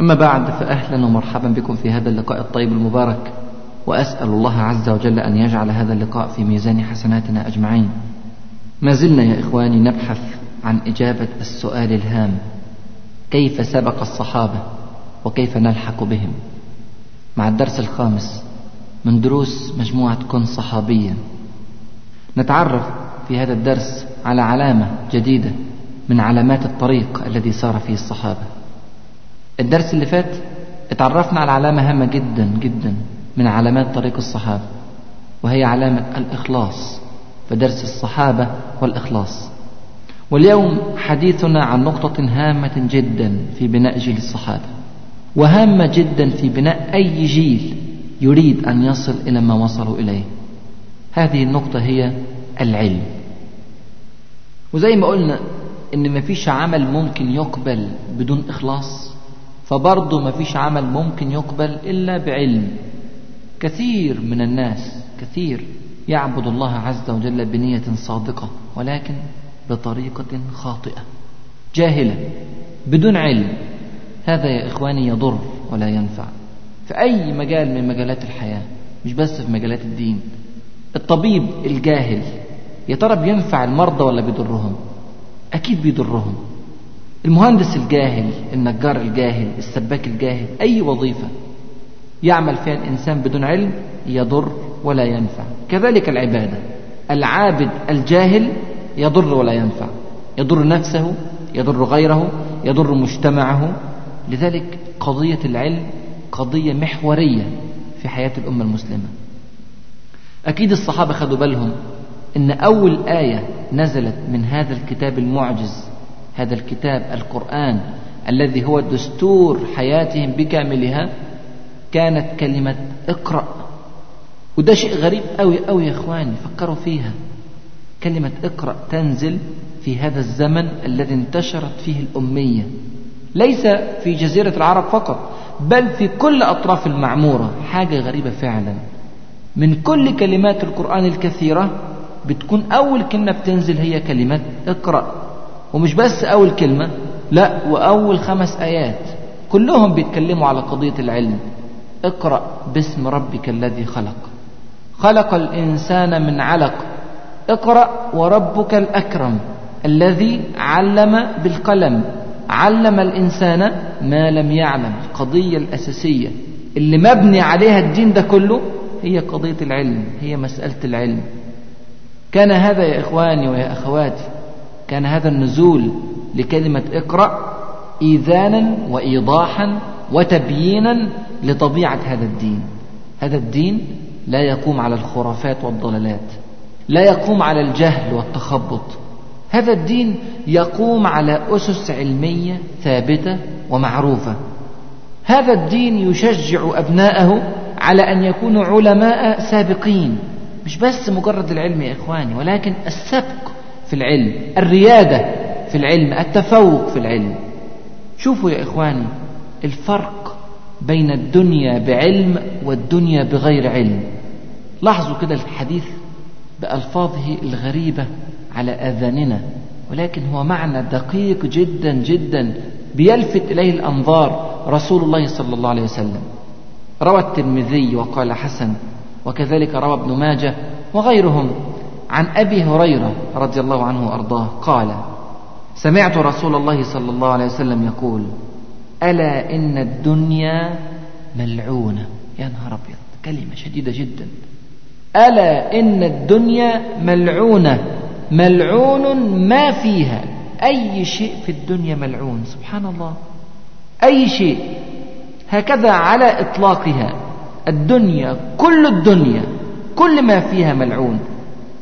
أما بعد فأهلا ومرحبا بكم في هذا اللقاء الطيب المبارك وأسأل الله عز وجل أن يجعل هذا اللقاء في ميزان حسناتنا أجمعين. ما زلنا يا إخواني نبحث عن إجابة السؤال الهام كيف سبق الصحابة وكيف نلحق بهم؟ مع الدرس الخامس من دروس مجموعة كن صحابيا نتعرف في هذا الدرس على علامة جديدة من علامات الطريق الذي سار فيه الصحابة. الدرس اللي فات اتعرفنا على علامة هامة جدا جدا من علامات طريق الصحابة وهي علامة الإخلاص فدرس الصحابة والإخلاص. واليوم حديثنا عن نقطة هامة جدا في بناء جيل الصحابة وهامة جدا في بناء أي جيل يريد أن يصل إلى ما وصلوا إليه. هذه النقطة هي العلم. وزي ما قلنا إن مفيش عمل ممكن يقبل بدون إخلاص فبرضه مفيش عمل ممكن يقبل إلا بعلم. كثير من الناس كثير يعبد الله عز وجل بنية صادقة ولكن بطريقة خاطئة جاهلة بدون علم. هذا يا إخواني يضر ولا ينفع في أي مجال من مجالات الحياة مش بس في مجالات الدين. الطبيب الجاهل يا ترى بينفع المرضى ولا بيضرهم؟ أكيد بيضرهم. المهندس الجاهل النجار الجاهل السباك الجاهل أي وظيفة يعمل فيها الإنسان بدون علم يضر ولا ينفع. كذلك العبادة. العابد الجاهل يضر ولا ينفع. يضر نفسه يضر غيره يضر مجتمعه. لذلك قضية العلم قضية محورية في حياة الأمة المسلمة. أكيد الصحابة خدوا بالهم إن أول آية نزلت من هذا الكتاب المعجز هذا الكتاب القرآن الذي هو دستور حياتهم بكاملها كانت كلمة اقرأ. وده شيء غريب أوي أوي يا إخواني فكروا فيها. كلمة اقرأ تنزل في هذا الزمن الذي انتشرت فيه الأمية. ليس في جزيرة العرب فقط بل في كل أطراف المعمورة. حاجة غريبة فعلا. من كل كلمات القرآن الكثيرة بتكون أول كلمة بتنزل هي كلمة اقرأ. ومش بس أول كلمة لا وأول خمس آيات كلهم بيتكلموا على قضية العلم. اقرأ باسم ربك الذي خلق. خلق الإنسان من علق. اقرأ وربك الأكرم الذي علم بالقلم. علم الإنسان ما لم يعلم. القضية الأساسية اللي مبني عليها الدين ده كله هي قضية العلم هي مسألة العلم. كان هذا يا إخواني ويا أخواتي كان هذا النزول لكلمة اقرأ إيذانا وإيضاحا وتبيينا لطبيعة هذا الدين. هذا الدين لا يقوم على الخرافات والضلالات لا يقوم على الجهل والتخبط. هذا الدين يقوم على أسس علمية ثابتة ومعروفة. هذا الدين يشجع أبناءه على أن يكونوا علماء سابقين. مش بس مجرد العلم يا إخواني ولكن السبق في العلم الريادة في العلم التفوق في العلم. شوفوا يا إخواني الفرق بين الدنيا بعلم والدنيا بغير علم. لاحظوا كده الحديث بألفاظه الغريبة على آذاننا ولكن هو معنى دقيق جدا جدا بيلفت إليه الأنظار رسول الله صلى الله عليه وسلم. روى الترمذي وقال حسن وكذلك روى ابن ماجه وغيرهم. عن أبي هريرة رضي الله عنه وأرضاه قال سمعت رسول الله صلى الله عليه وسلم يقول ألا إن الدنيا ملعونة؟ يا نهار أبيض كلمة شديدة جدا. ألا إن الدنيا ملعونة؟ ملعون ما فيها. أي شيء في الدنيا ملعون؟ سبحان الله. أي شيء. هكذا على إطلاقها. الدنيا كل الدنيا كل ما فيها ملعون.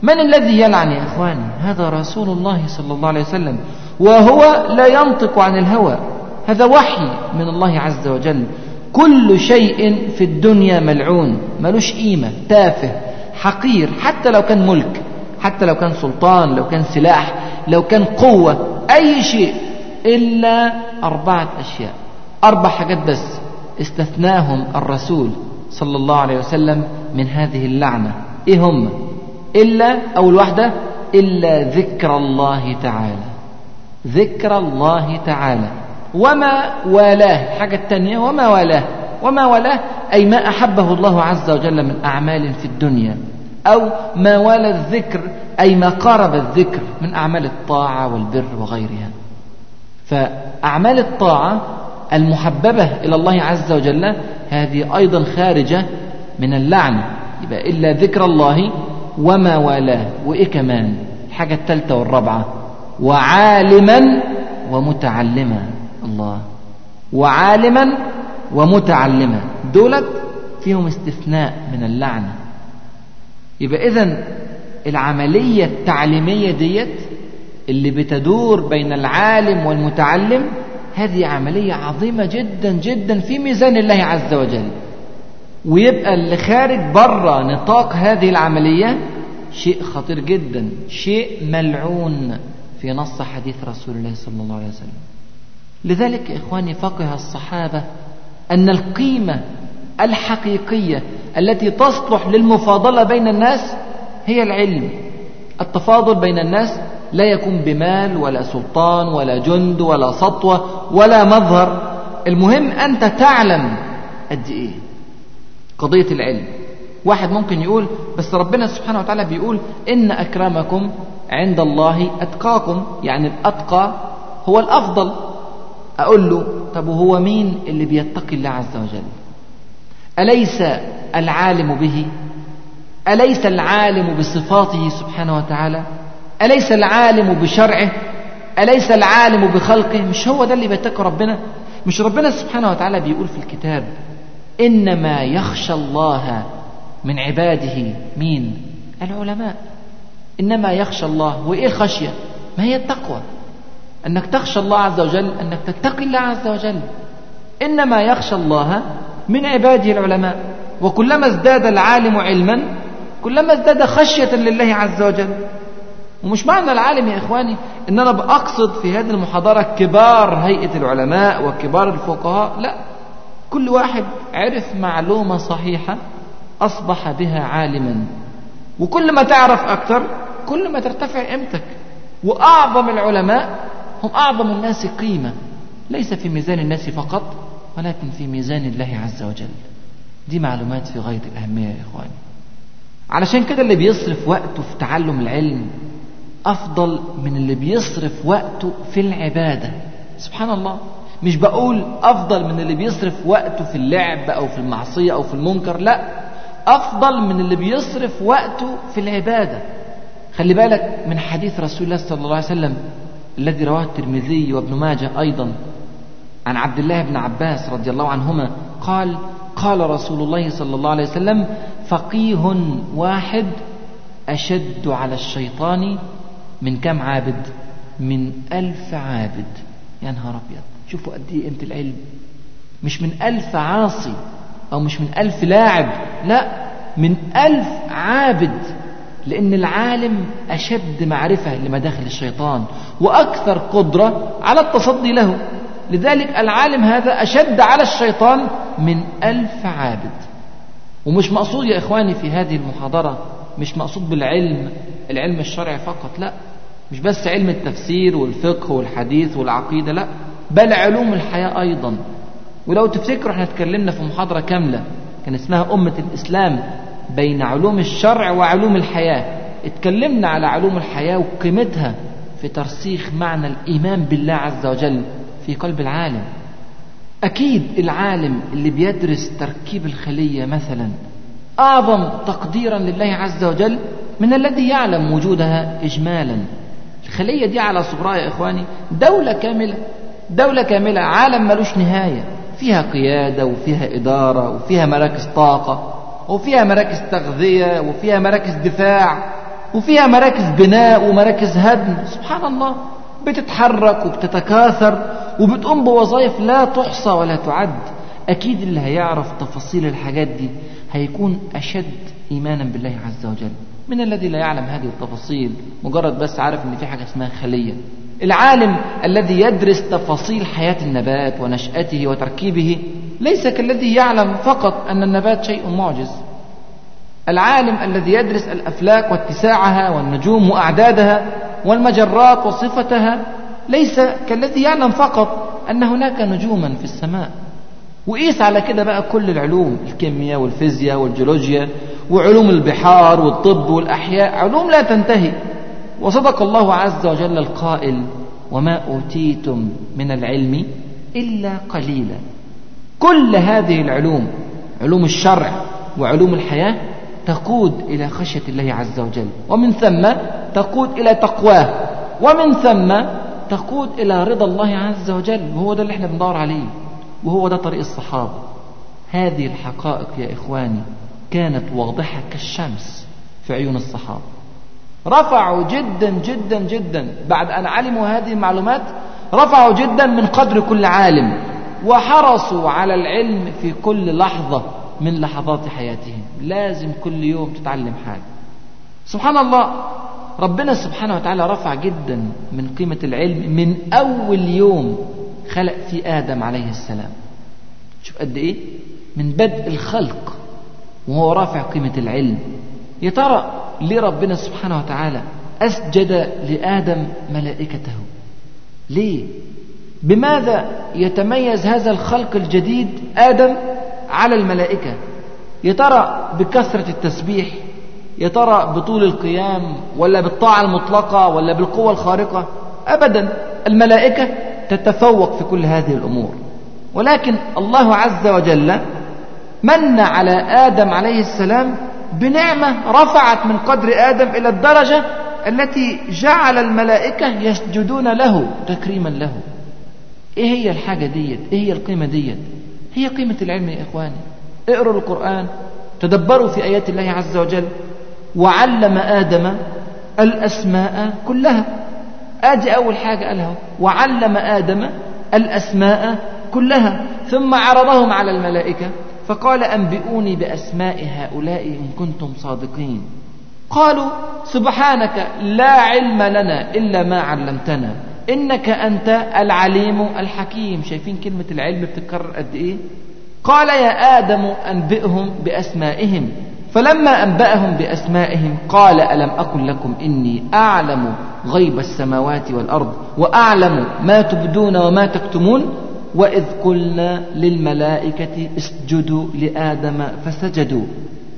من الذي يلعن يا إخواني هذا رسول الله صلى الله عليه وسلم وهو لا ينطق عن الهوى. هذا وحي من الله عز وجل. كل شيء في الدنيا ملعون ملوش قيمة تافه حقير حتى لو كان ملك حتى لو كان سلطان لو كان سلاح لو كان قوة أي شيء إلا أربعة أشياء. أربع حاجات بس. استثناهم الرسول صلى الله عليه وسلم من هذه اللعنة. إيه هم؟ إلا أول واحدة إلا ذكر الله تعالى. ذكر الله تعالى. وما والاه الحاجة الثانية وما والاه. وما والاه أي ما أحبه الله عز وجل من أعمال في الدنيا. أو ما والى الذكر أي ما قارب الذكر من أعمال الطاعة والبر وغيرها. فأعمال الطاعة المحببة إلى الله عز وجل هذه أيضا خارجة من اللعنة يبقى إلا ذكر الله وما والاه وإيه كمان؟ الحاجة الثالثة والرابعة. وعالما ومتعلما. الله. وعالما ومتعلما. دولت فيهم استثناء من اللعنة. يبقى إذن العملية التعليمية ديت اللي بتدور بين العالم والمتعلم هذه عملية عظيمة جدا جدا في ميزان الله عز وجل. ويبقى اللي خارج بره نطاق هذه العملية شيء خطير جدا شيء ملعون في نص حديث رسول الله صلى الله عليه وسلم. لذلك إخواني فقه الصحابة أن القيمة الحقيقية التي تصلح للمفاضلة بين الناس هي العلم. التفاضل بين الناس لا يكون بمال ولا سلطان ولا جند ولا سطوة ولا مظهر. المهم أنت تعلم قد إيه. قضية العلم. واحد ممكن يقول بس ربنا سبحانه وتعالى بيقول إن أكرمكم عند الله أتقاكم. يعني الأتقى هو الأفضل. أقول له طب وهو مين اللي بيتقي الله عز وجل؟ أليس العالم به؟ أليس العالم بصفاته سبحانه وتعالى؟ أليس العالم بشرعه؟ أليس العالم بخلقه؟ مش هو ده اللي بيتقي ربنا؟ مش ربنا سبحانه وتعالى بيقول في الكتاب إنما يخشى الله من عباده مين؟ العلماء. إنما يخشى الله وإيه الخشية؟ ما هي التقوى. أنك تخشى الله عز وجل أنك تتقي الله عز وجل. إنما يخشى الله من عباده العلماء. وكلما ازداد العالم علما كلما ازداد خشية لله عز وجل. ومش معنى العالم يا إخواني إن أنا بأقصد في هذه المحاضرة كبار هيئة العلماء وكبار الفقهاء لا. كل واحد عرف معلومة صحيحة أصبح بها عالما. وكل ما تعرف أكثر كل ما ترتفع قيمتك. وأعظم العلماء هم أعظم الناس قيمة. ليس في ميزان الناس فقط ولكن في ميزان الله عز وجل. دي معلومات في غاية الأهمية يا إخواني. علشان كده اللي بيصرف وقته في تعلم العلم أفضل من اللي بيصرف وقته في العبادة. سبحان الله. مش بقول أفضل من اللي بيصرف وقته في اللعب أو في المعصية أو في المنكر لا أفضل من اللي بيصرف وقته في العبادة. خلي بالك من حديث رسول الله صلى الله عليه وسلم الذي رواه الترمذي وابن ماجه أيضا عن عبد الله بن عباس رضي الله عنهما قال قال رسول الله صلى الله عليه وسلم فقيه واحد أشد على الشيطان من كم عابد؟ من ألف عابد. يا نهار أبيض. شوفوا قد إيه قيمة العلم. مش من ألف عاصي أو مش من ألف لاعب لا من ألف عابد لأن العالم أشد معرفة لمداخل الشيطان وأكثر قدرة على التصدي له. لذلك العالم هذا أشد على الشيطان من ألف عابد. ومش مقصود يا إخواني في هذه المحاضرة مش مقصود بالعلم العلم الشرعي فقط لا. مش بس علم التفسير والفقه والحديث والعقيدة لا. بل علوم الحياة أيضا. ولو تفتكروا إحنا اتكلمنا في محاضرة كاملة كان اسمها أمة الإسلام بين علوم الشرع وعلوم الحياة. اتكلمنا على علوم الحياة وقيمتها في ترسيخ معنى الإيمان بالله عز وجل في قلب العالم. أكيد العالم اللي بيدرس تركيب الخلية مثلا أعظم تقديرا لله عز وجل من الذي يعلم وجودها إجمالا. الخلية دي على صغرها يا إخواني دولة كاملة. دولة كاملة عالم ملوش نهاية. فيها قيادة وفيها إدارة وفيها مراكز طاقة وفيها مراكز تغذية وفيها مراكز دفاع وفيها مراكز بناء ومراكز هدم. سبحان الله. بتتحرك وبتتكاثر وبتقوم بوظائف لا تحصى ولا تعد. أكيد اللي هيعرف تفاصيل الحاجات دي هيكون أشد إيمانا بالله عز وجل. من الذي لا يعلم هذه التفاصيل؟ مجرد بس عارف إن في حاجة اسمها خلية. العالم الذي يدرس تفاصيل حياة النبات ونشأته وتركيبه ليس كالذي يعلم فقط أن النبات شيء معجز. العالم الذي يدرس الأفلاك واتساعها والنجوم وأعدادها والمجرات وصفتها ليس كالذي يعلم فقط أن هناك نجوما في السماء. وقيس على كده بقى كل العلوم الكيمياء والفيزياء والجيولوجيا وعلوم البحار والطب والأحياء علوم لا تنتهي. وصدق الله عز وجل القائل وما أوتيتم من العلم إلا قليلا. كل هذه العلوم علوم الشرع وعلوم الحياة تقود إلى خشية الله عز وجل. ومن ثم تقود إلى تقواه. ومن ثم تقود إلى رضا الله عز وجل. وهو ده اللي إحنا بندور عليه. وهو ده طريق الصحابة. هذه الحقائق يا إخواني كانت واضحة كالشمس في عيون الصحابة. رفعوا جدا جدا جدا. بعد أن علموا هذه المعلومات رفعوا جدا من قدر كل عالم. وحرصوا على العلم في كل لحظة من لحظات حياتهم. لازم كل يوم تتعلم حاجة. سبحان الله ربنا سبحانه وتعالى رفع جدا من قيمة العلم من أول يوم خلق في آدم عليه السلام. شوف قد إيه؟ من بدء الخلق وهو رافع قيمة العلم. يا ترى ليه ربنا سبحانه وتعالى أسجد لآدم ملائكته. ليه؟ بماذا يتميز هذا الخلق الجديد آدم على الملائكة؟ يا ترى بكثرة التسبيح يا ترى بطول القيام ولا بالطاعة المطلقة ولا بالقوة الخارقة؟ أبدا الملائكة تتفوق في كل هذه الأمور. ولكن الله عز وجل من على آدم عليه السلام بنعمة رفعت من قدر آدم إلى الدرجة التي جعل الملائكة يسجدون له تكريما له. إيه هي الحاجة ديت؟ إيه هي القيمة ديت؟ هي قيمة العلم يا إخواني. اقروا القرآن تدبروا في آيات الله عز وجل. وعلم آدم الأسماء كلها. آدي أول حاجة قالها وعلم آدم الأسماء كلها. ثم عرضهم على الملائكة. فقال أنبئوني بأسماء هؤلاء إن كنتم صادقين. قالوا سبحانك لا علم لنا إلا ما علمتنا. إنك أنت العليم الحكيم. شايفين كلمة العلم بتتكرر قد إيه؟ قال يا آدم أنبئهم بأسمائهم. فلما أنبأهم بأسمائهم قال ألم أقل لكم إني أعلم غيب السماوات والأرض وأعلم ما تبدون وما تكتمون؟ وإذ قلنا للملائكة اسجدوا لآدم فسجدوا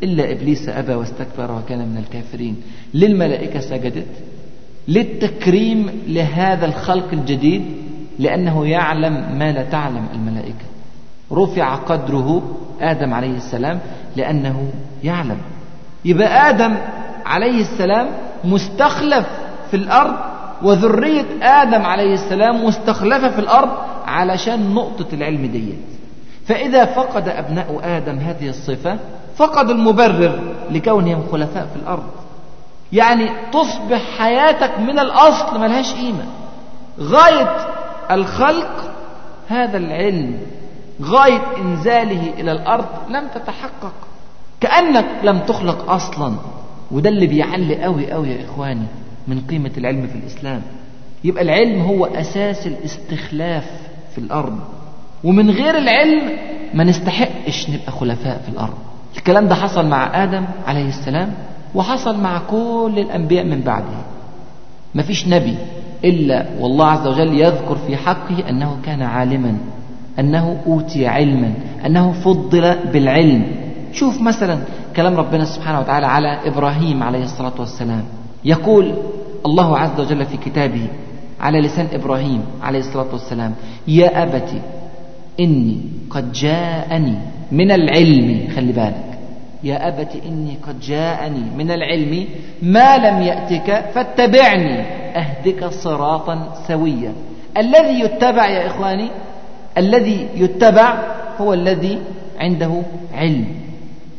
إلا إبليس أبى واستكبر وكان من الكافرين. للملائكة سجدت للتكريم لهذا الخلق الجديد لأنه يعلم ما لا تعلم الملائكة. رفع قدره آدم عليه السلام لأنه يعلم. يبقى آدم عليه السلام مستخلف في الأرض وذرية آدم عليه السلام مستخلفة في الأرض علشان نقطة العلم ديت. فإذا فقد أبناء آدم هذه الصفة فقد المبرر لكونهم خلفاء في الأرض. يعني تصبح حياتك من الأصل ملهاش قيمة. غاية الخلق هذا العلم غاية إنزاله إلى الأرض لم تتحقق. كأنك لم تخلق أصلا. وده اللي بيعلي قوي قوي يا إخواني. من قيمة العلم في الإسلام. يبقى العلم هو أساس الاستخلاف في الأرض. ومن غير العلم ما نستحقش نبقى خلفاء في الأرض. الكلام ده حصل مع آدم عليه السلام وحصل مع كل الأنبياء من بعده. مفيش نبي إلا والله عز وجل يذكر في حقه أنه كان عالما أنه أوتي علما أنه فضل بالعلم. شوف مثلا كلام ربنا سبحانه وتعالى على إبراهيم عليه الصلاة والسلام. يقول الله عز وجل في كتابه على لسان إبراهيم عليه الصلاة والسلام يا أبت إني قد جاءني من العلم. خلي بالك. يا أبت إني قد جاءني من العلم ما لم يأتك فاتبعني أهدك صراطا سويا. الذي يتبع يا إخواني الذي يتبع هو الذي عنده علم.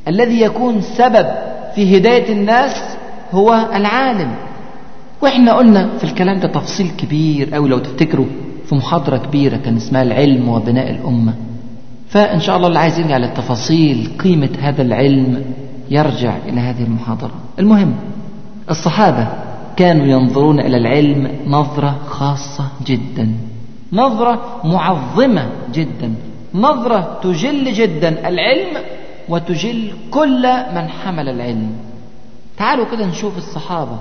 الذي يكون سبب في هداية الناس هو العالم. وإحنا قلنا في الكلام ده تفصيل كبير أو لو تفتكروا في محاضرة كبيرة كان اسمها العلم وبناء الأمة. فإن شاء الله اللي عايز يرجع للتفاصيل قيمة هذا العلم يرجع إلى هذه المحاضرة. المهم الصحابة كانوا ينظرون إلى العلم نظرة خاصة جدا. نظرة معظمة جدا. نظرة تجل جدا العلم وتجل كل من حمل العلم. تعالوا كده نشوف الصحابة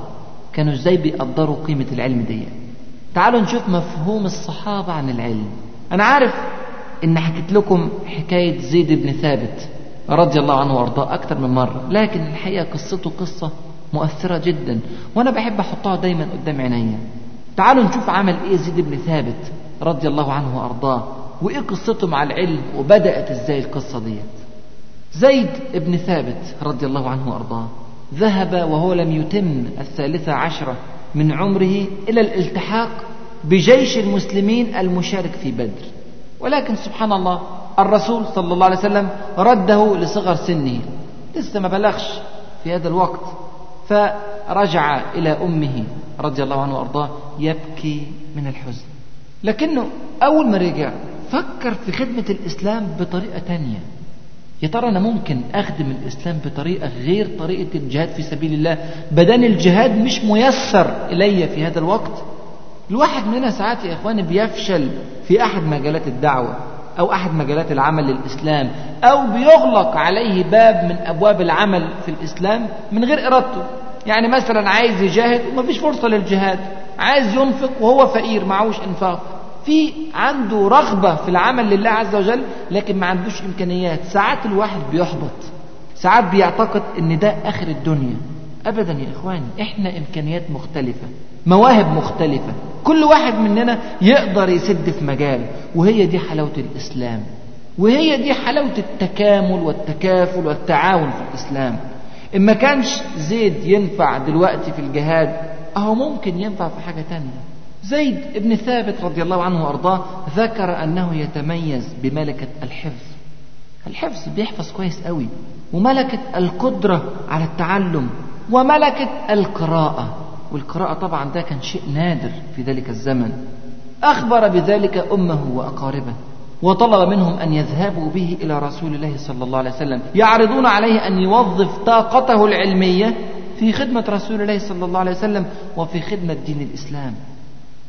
كانوا إزاي بيقدروا قيمة العلم دي تعالوا نشوف مفهوم الصحابة عن العلم. أنا عارف إن حكيت لكم حكاية زيد بن ثابت رضي الله عنه وأرضاه أكثر من مرة لكن الحقيقة قصته قصة مؤثرة جدا وأنا بحب أحطها دايما قدام عينيا. تعالوا نشوف عمل إيه زيد بن ثابت رضي الله عنه وأرضاه وإيه قصته مع العلم وبدأت إزاي القصة ديت. زيد بن ثابت رضي الله عنه وأرضاه. ذهب وهو لم يتم الثالثة عشرة من عمره إلى الالتحاق بجيش المسلمين المشارك في بدر. ولكن سبحان الله الرسول صلى الله عليه وسلم رده لصغر سنه. لسه ما بلغش في هذا الوقت. فرجع إلى أمه رضي الله عنه وأرضاه يبكي من الحزن. لكنه أول ما رجع فكر في خدمة الإسلام بطريقة تانية. يا ترى أنا ممكن أخدم الإسلام بطريقة غير طريقة الجهاد في سبيل الله بدل الجهاد مش ميسر إلي في هذا الوقت؟ الواحد مننا ساعات يا إخواني بيفشل في أحد مجالات الدعوة أو أحد مجالات العمل للإسلام أو بيغلق عليه باب من أبواب العمل في الإسلام من غير إرادته. يعني مثلا عايز يجاهد ومفيش فرصة للجهاد عايز ينفق وهو فقير معهوش إنفاق. في عنده رغبة في العمل لله عز وجل لكن ما عندوش إمكانيات. ساعات الواحد بيحبط. ساعات بيعتقد إن ده آخر الدنيا. ابدا يا إخواني إحنا إمكانيات مختلفة مواهب مختلفة. كل واحد مننا يقدر يسد في مجال وهي دي حلاوة الإسلام. وهي دي حلاوة التكامل والتكافل والتعاون في الإسلام. إن ما كانش زيد ينفع دلوقتي في الجهاد أهو ممكن ينفع في حاجة تانية. زيد بن ثابت رضي الله عنه وأرضاه ذكر أنه يتميز بملكة الحفظ. الحفظ بيحفظ كويس قوي. وملكة القدرة على التعلم وملكة القراءة. والقراءة طبعا ده كان شيء نادر في ذلك الزمن. أخبر بذلك أمه وأقاربه وطلب منهم أن يذهبوا به إلى رسول الله صلى الله عليه وسلم. يعرضون عليه أن يوظف طاقته العلمية في خدمة رسول الله صلى الله عليه وسلم وفي خدمة دين الإسلام.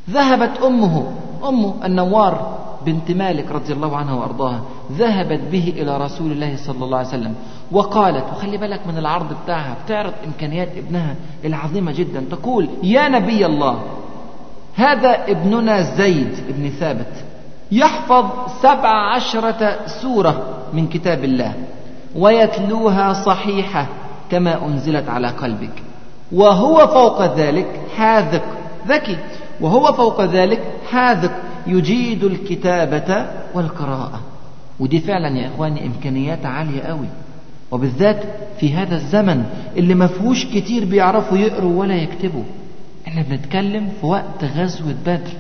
ذهبت أمه أم النوار بنت مالك رضي الله عنها وأرضاها ذهبت به إلى رسول الله صلى الله عليه وسلم وقالت وخلي بالك من العرض بتاعها بتعرض إمكانيات ابنها العظيمة جدا. تقول يا نبي الله هذا ابننا زيد بن ثابت يحفظ سبع عشرة سورة من كتاب الله ويتلوها صحيحة كما أنزلت على قلبك وهو فوق ذلك حاذق. ذكي. وهو فوق ذلك حاذق يجيد الكتابة والقراءة. ودي فعلا يا إخواني إمكانيات عالية قوي وبالذات في هذا الزمن اللي ما فيهوش كتير بيعرفوا يقروا ولا يكتبوا. إحنا بنتكلم في وقت غزوة بدر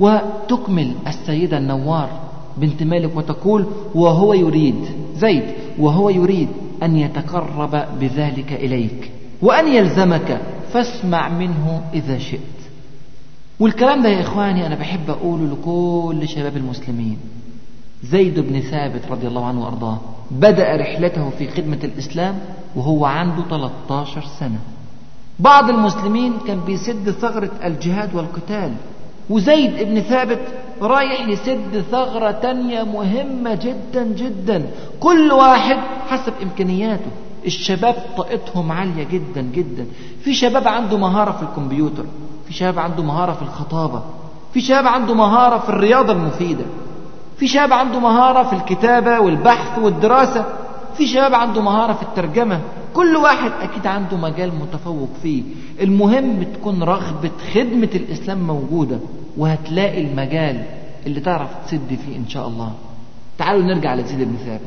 وتكمل السيدة النوار بنت مالك وتقول وهو يريد زيد وهو يريد أن يتقرب بذلك إليك وأن يلزمك فاسمع منه إذا شئت. والكلام ده يا إخواني أنا بحب أقوله لكل شباب المسلمين. زيد بن ثابت رضي الله عنه وأرضاه بدأ رحلته في خدمة الإسلام وهو عنده 13 سنة. بعض المسلمين كان بيسد ثغرة الجهاد والقتال وزيد بن ثابت رايح يسد ثغرة تانية مهمة جدا جدا. كل واحد حسب إمكانياته. الشباب طاقتهم عالية جدا جدا. في شباب عنده مهارة في الكمبيوتر. في شباب عنده مهارة في الخطابة في شباب عنده مهارة في الرياضة المفيدة في شباب عنده مهارة في الكتابة والبحث والدراسة في شباب عنده مهارة في الترجمة كل واحد أكيد عنده مجال متفوق فيه. المهم تكون رغبة خدمة الإسلام موجودة وهتلاقي المجال اللي تعرف تسد فيه إن شاء الله. تعالوا نرجع لزيد بن ثابت.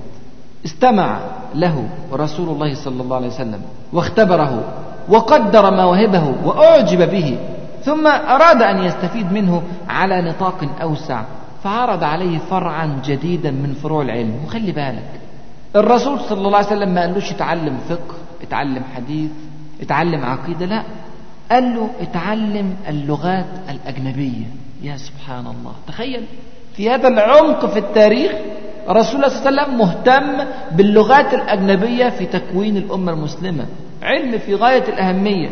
استمع له رسول الله صلى الله عليه وسلم واختبره وقدر مواهبه وأعجب به. ثم أراد أن يستفيد منه على نطاق أوسع فعرض عليه فرعا جديدا من فروع العلم. وخلي بالك الرسول صلى الله عليه وسلم ما قالوش اتعلم فقه اتعلم حديث اتعلم عقيدة لا. قال له اتعلم اللغات الأجنبية. يا سبحان الله. تخيل في هذا العمق في التاريخ رسول الله صلى الله عليه وسلم مهتم باللغات الأجنبية في تكوين الأمة المسلمة. علم في غاية الأهمية.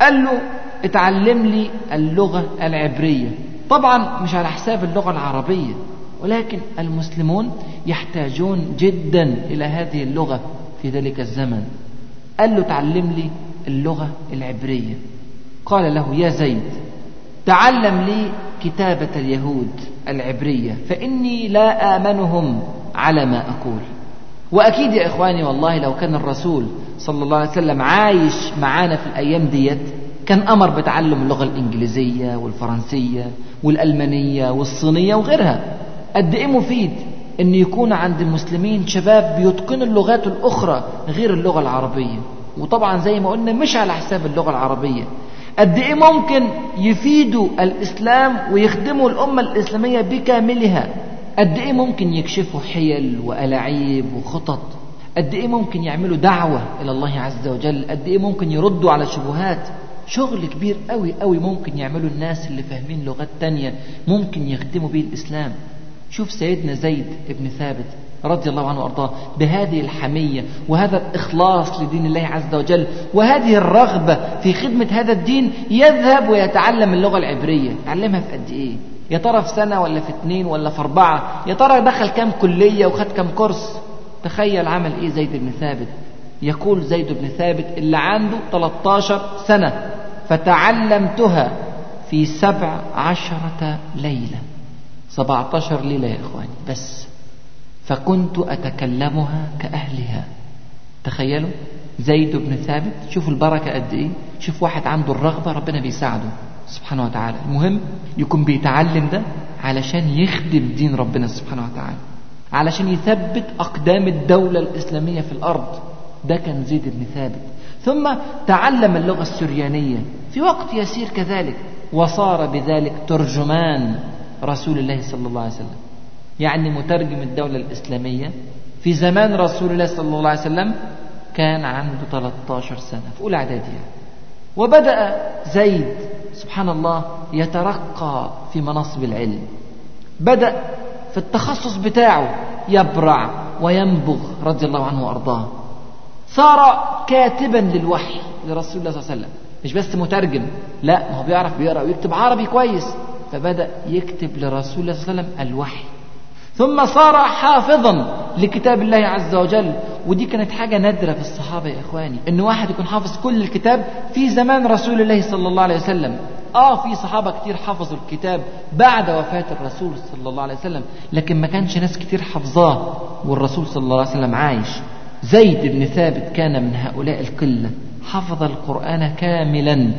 قال له اتعلم لي اللغة العبرية. طبعا مش على حساب اللغة العربية ولكن المسلمون يحتاجون جدا إلى هذه اللغة في ذلك الزمن. قال له تعلم لي اللغة العبرية. قال له يا زيد تعلم لي كتابة اليهود العبرية فإني لا آمنهم على ما أقول. وأكيد يا إخواني والله لو كان الرسول صلى الله عليه وسلم عايش معانا في الأيام ديت كان أمر بتعلم اللغة الإنجليزية والفرنسية والألمانية والصينية وغيرها. قد إيه مفيد أن يكون عند المسلمين شباب بيتقنوا اللغات الأخرى غير اللغة العربية؟ وطبعا زي ما قلنا مش على حساب اللغة العربية. قد إيه ممكن يفيدوا الإسلام ويخدموا الأمة الإسلامية بكاملها؟ قد إيه ممكن يكشفوا حيل وألاعيب وخطط؟ قد إيه ممكن يعملوا دعوة إلى الله عز وجل؟ قد إيه ممكن يردوا على شبهات؟ شغل كبير قوي قوي ممكن يعملوا الناس اللي فاهمين لغات تانية ممكن يخدموا بيه الإسلام. شوف سيدنا زيد بن ثابت رضي الله عنه وأرضاه بهذه الحمية وهذا الإخلاص لدين الله عز وجل وهذه الرغبة في خدمة هذا الدين يذهب ويتعلم اللغة العبرية. يتعلمها في قد إيه؟ يا ترى في سنة ولا في اتنين ولا في أربعة؟ يا ترى دخل كام كلية وخد كام كورس؟ تخيل عمل إيه زيد بن ثابت. يقول زيد بن ثابت اللي عنده 13 سنة فتعلمتها في سبع عشرة ليلة. 17 ليلة يا إخواني بس. فكنت أتكلمها كأهلها. تخيلوا؟ زيد بن ثابت شوفوا البركة قد إيه. شوف واحد عنده الرغبة ربنا بيساعده سبحانه وتعالى. المهم يكون بيتعلم ده علشان يخدم دين ربنا سبحانه وتعالى علشان يثبت أقدام الدولة الإسلامية في الأرض. ده كان زيد بن ثابت. ثم تعلم اللغة السريانية. في وقت يسير كذلك. وصار بذلك ترجمان رسول الله صلى الله عليه وسلم. يعني مترجم الدولة الإسلامية. في زمان رسول الله صلى الله عليه وسلم كان عنده 13 سنة. في أولى إعدادي يعني. وبدأ زيد سبحان الله يترقى في مناصب العلم. بدأ في التخصص بتاعه يبرع وينبغ رضي الله عنه وأرضاه. صار كاتبا للوحي لرسول الله صلى الله عليه وسلم. مش بس مترجم لا ما هو بيعرف بيقرأ ويكتب عربي كويس. فبدأ يكتب لرسول الله صلى الله عليه وسلم الوحي. ثم صار حافظا لكتاب الله عز وجل. ودي كانت حاجة نادرة في الصحابة يا إخواني إن واحد يكون حافظ كل الكتاب في زمان رسول الله صلى الله عليه وسلم. آه في صحابة كتير حفظوا الكتاب بعد وفاة الرسول صلى الله عليه وسلم لكن ما كانش ناس كتير حفظاه والرسول صلى الله عليه وسلم عايش. زيد بن ثابت كان من هؤلاء القلة حفظ القرآن كاملا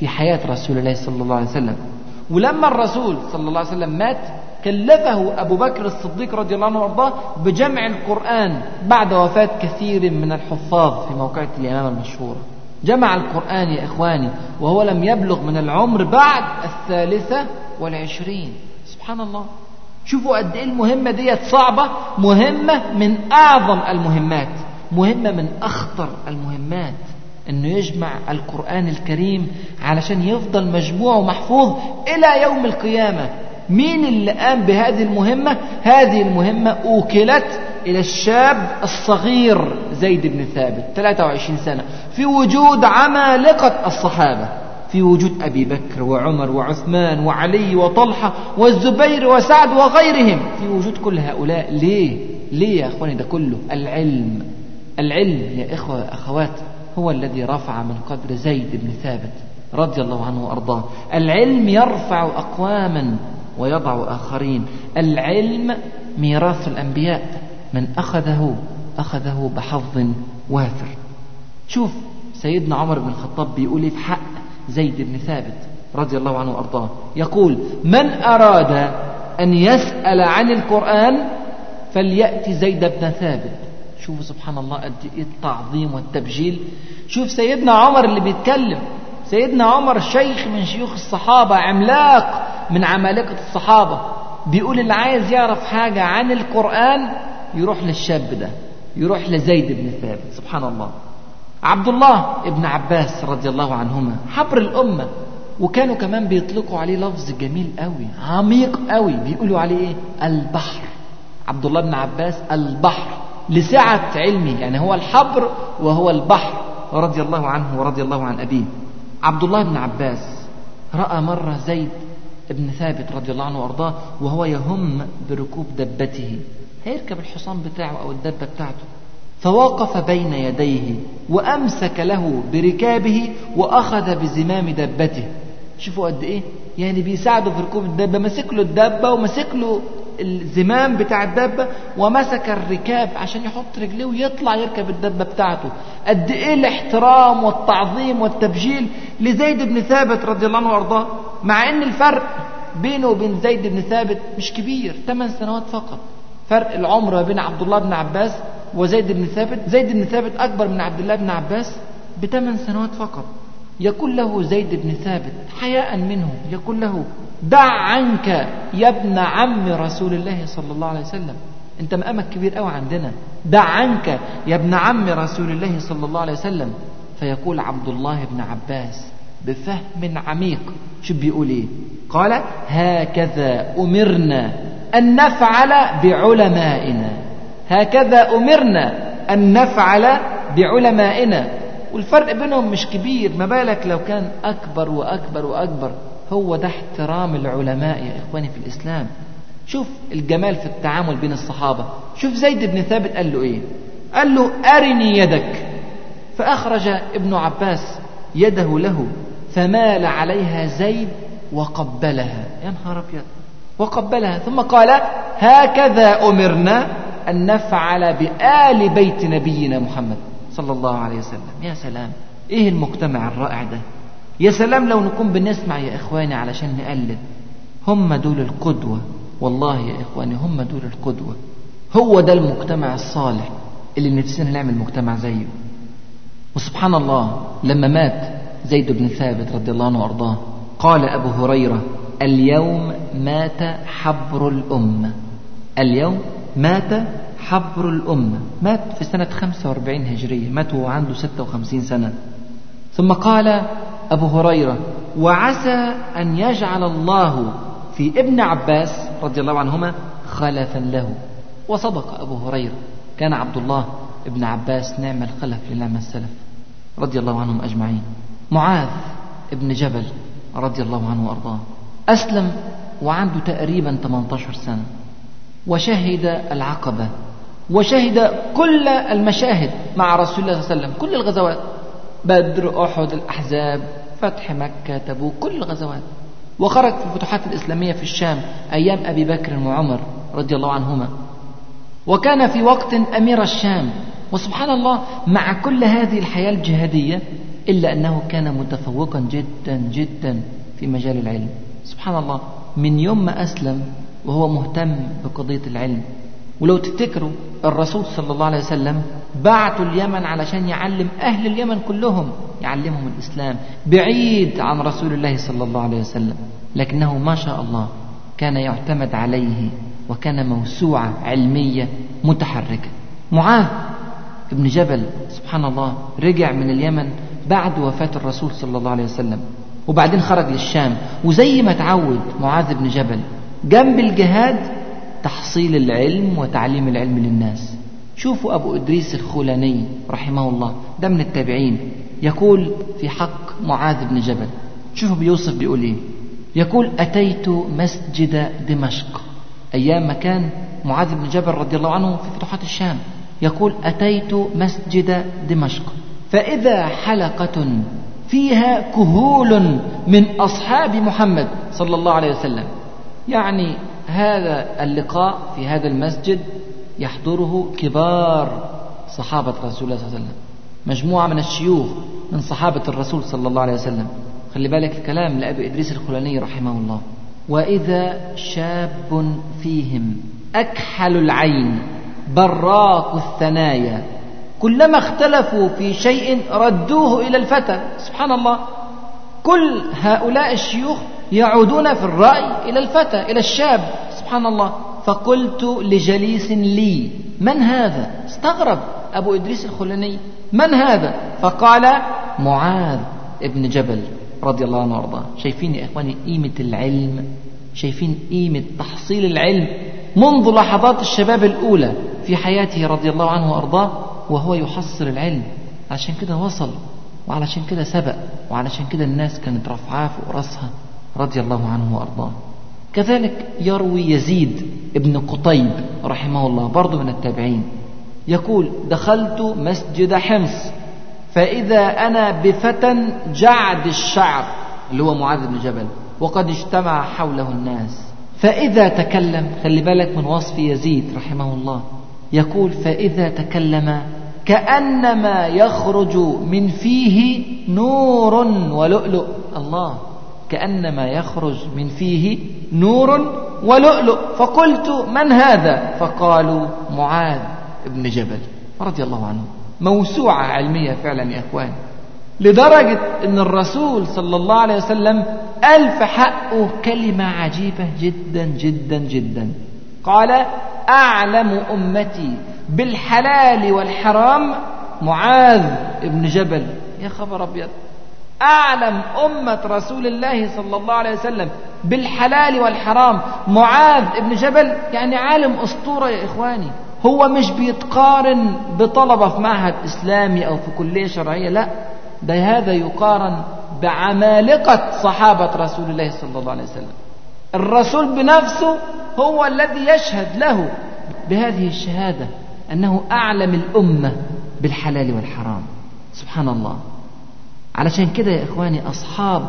في حياة رسول الله صلى الله عليه وسلم. ولما الرسول صلى الله عليه وسلم مات كلفه أبو بكر الصديق رضي الله عنه وأرضاه بجمع القرآن بعد وفاة كثير من الحفاظ في موقعة اليمامة المشهورة جمع القرآن يا إخواني وهو لم يبلغ من العمر بعد الثالثة والعشرين. سبحان الله. شوفوا قد إيه المهمة ديت صعبة مهمة من أعظم المهمات. مهمة من أخطر المهمات إنه يجمع القرآن الكريم علشان يفضل مجموع ومحفوظ إلى يوم القيامة. مين اللي قام بهذه المهمة؟ هذه المهمة أوكلت إلى الشاب الصغير زيد بن ثابت 23 سنة في وجود عمالقة الصحابة في وجود أبي بكر وعمر وعثمان وعلي وطلحة والزبير وسعد وغيرهم في وجود كل هؤلاء. ليه؟ ليه يا أخواني؟ ده كله العلم. العلم يا إخوة أخوات هو الذي رفع من قدر زيد بن ثابت رضي الله عنه وأرضاه. العلم يرفع أقواما ويضع آخرين. العلم ميراث الأنبياء. من أخذه أخذه بحظ وافر. شوف سيدنا عمر بن الخطاب بيقول في حق زيد بن ثابت رضي الله عنه وأرضاه. يقول من أراد أن يسأل عن القرآن فليأتي زيد بن ثابت. شوفوا سبحان الله قد إيه التعظيم والتبجيل. شوف سيدنا عمر اللي بيتكلم. سيدنا عمر شيخ من شيوخ الصحابة عملاق من عمالقة الصحابة. بيقول اللي عايز يعرف حاجة عن القرآن يروح للشاب ده يروح لزيد بن ثابت. سبحان الله. عبد الله ابن عباس رضي الله عنهما حبر الأمة. وكانوا كمان بيطلقوا عليه لفظ جميل قوي عميق قوي. بيقولوا عليه إيه؟ البحر. عبد الله بن عباس البحر. لسعة علمه يعني هو الحبر وهو البحر رضي الله عنه ورضي الله عن أبيه. عبد الله بن عباس رأى مرة زيد بن ثابت رضي الله عنه وأرضاه وهو يهم بركوب دبته. هيركب الحصان بتاعه أو الدبة بتاعته. فوقف بين يديه وأمسك له بركابه وأخذ بزمام دبته. شوفوا قد إيه يعني بيساعده في ركوب الدبة مسك له الدبة ومسك له الزمام بتاع الدبة ومسك الركاب عشان يحط رجليه ويطلع يركب الدبة بتاعته. قد إيه الاحترام والتعظيم والتبجيل لزيد بن ثابت رضي الله عنه وأرضاه مع إن الفرق بينه وبين زيد بن ثابت مش كبير 8 سنوات فقط. فرق العمر بين عبد الله بن عباس وزيد بن ثابت زيد بن ثابت أكبر من عبد الله بن عباس بثمان سنوات فقط. يقول له زيد بن ثابت حياء منه يقول له دع عنك يا ابن عم رسول الله صلى الله عليه وسلم. انت مقامك كبير قوي عندنا. دع عنك يا ابن عم رسول الله صلى الله عليه وسلم. فيقول عبد الله بن عباس بفهم عميق شو بيقول إيه؟ قال هكذا أمرنا أن نفعل بعلمائنا. هكذا أمرنا أن نفعل بعلمائنا. والفرق بينهم مش كبير ما بالك لو كان أكبر وأكبر وأكبر. هو ده احترام العلماء يا إخواني في الإسلام. شوف الجمال في التعامل بين الصحابة. شوف زيد بن ثابت قال له إيه؟ قال له أرني يدك. فأخرج ابن عباس يده له فمال عليها زيد وقبلها. يا نهار أبيض. وقبلها. ثم قال هكذا أمرنا أن نفعل بآل بيت نبينا محمد صلى الله عليه وسلم. يا سلام. إيه المجتمع الرائع ده؟ يا سلام لو نكون بنسمع يا إخواني علشان نقلد هم دول القدوة. والله يا إخواني هم دول القدوة. هو ده المجتمع الصالح اللي نفسنا نعمل مجتمع زيه. وسبحان الله لما مات زيد بن ثابت رضي الله عنه وأرضاه قال أبو هريرة اليوم مات حبر الأمة. اليوم مات حبر الأمة. مات في سنة 45 هجرية. مات وهو عنده 56 سنة. ثم قال أبو هريرة وعسى أن يجعل الله في ابن عباس رضي الله عنهما خلفا له. وصدق أبو هريرة كان عبد الله ابن عباس نعم الخلف لنعم السلف رضي الله عنهم أجمعين. معاذ ابن جبل رضي الله عنه وأرضاه. أسلم وعنده تقريبا 18 سنة. وشهد العقبة. وشهد كل المشاهد مع رسول الله صلى الله عليه وسلم كل الغزوات. بدر أحد الأحزاب فتح مكة تبوك كل الغزوات. وخرج في الفتوحات الإسلامية في الشام أيام أبي بكر وعمر رضي الله عنهما. وكان في وقت أمير الشام. وسبحان الله مع كل هذه الحياة الجهادية إلا أنه كان متفوقا جدا جدا في مجال العلم. سبحان الله من يوم ما أسلم وهو مهتم بقضية العلم. ولو تفتكروا الرسول صلى الله عليه وسلم بعتوا اليمن علشان يعلم أهل اليمن كلهم يعلمهم الإسلام بعيد عن رسول الله صلى الله عليه وسلم لكنه ما شاء الله كان يعتمد عليه وكان موسوعة علمية متحركة. معاذ ابن جبل سبحان الله رجع من اليمن بعد وفاة الرسول صلى الله عليه وسلم وبعدين خرج للشام. وزي ما تعود معاذ بن جبل جنب الجهاد تحصيل العلم وتعليم العلم للناس. شوفوا أبو إدريس الخولاني رحمه الله ده من التابعين يقول في حق معاذ بن جبل شوفوا بيوصف بيقول إيه يقول أتيت مسجد دمشق أيام ما كان معاذ بن جبل رضي الله عنه في فتوحات الشام يقول أتيت مسجد دمشق فإذا حلقة فيها كهول من أصحاب محمد صلى الله عليه وسلم. يعني هذا اللقاء في هذا المسجد يحضره كبار صحابة رسول الله صلى الله عليه وسلم. مجموعة من الشيوخ من صحابة الرسول صلى الله عليه وسلم. خلي بالك الكلام لأبي إدريس الخلاني رحمه الله. وإذا شاب فيهم أكحل العين براق الثنايا. كلما اختلفوا في شيء ردوه إلى الفتى. سبحان الله. كل هؤلاء الشيوخ يعودون في الرأي إلى الفتى إلى الشاب. سبحان الله. فقلت لجليس لي من هذا؟ استغرب أبو إدريس الخلاني من هذا؟ فقال معاذ ابن جبل رضي الله عنه وأرضاه. شايفين يا إخواني قيمة العلم؟ شايفين قيمة تحصيل العلم منذ لحظات الشباب الأولى في حياته رضي الله عنه وأرضاه وهو يحصل العلم. عشان كده وصل وعلشان كده سبق وعلشان كده الناس كانت رفعاه فوق راسها رضي الله عنه وأرضاه. كذلك يروي يزيد ابن قطيب رحمه الله برضه من التابعين يقول دخلت مسجد حمص فإذا أنا بفتى جعد الشعر اللي هو معاذ بن جبل وقد اجتمع حوله الناس. فإذا تكلم خلي بالك من وصف يزيد رحمه الله يقول فإذا تكلم كأنما يخرج من فيه نور ولؤلؤ. الله! كأنما يخرج من فيه نور ولؤلؤ. فقلت من هذا؟ فقالوا معاذ بن جبل رضي الله عنه. موسوعة علمية فعلا يا إخوان. لدرجة أن الرسول صلى الله عليه وسلم ألف حقه كلمة عجيبة جدا جدا جدا. قال أعلم أمتي بالحلال والحرام معاذ بن جبل. يا خبر أبيض. أعلم أمة رسول الله صلى الله عليه وسلم بالحلال والحرام. معاذ بن جبل يعني عالم أسطورة يا إخواني. هو مش بيتقارن بطلبة في معهد إسلامي أو في كلية شرعية لا. ده هذا يقارن بعمالقة صحابة رسول الله صلى الله عليه وسلم. الرسول بنفسه هو الذي يشهد له بهذه الشهادة أنه أعلم الأمة بالحلال والحرام. سبحان الله. علشان كده يا إخواني أصحاب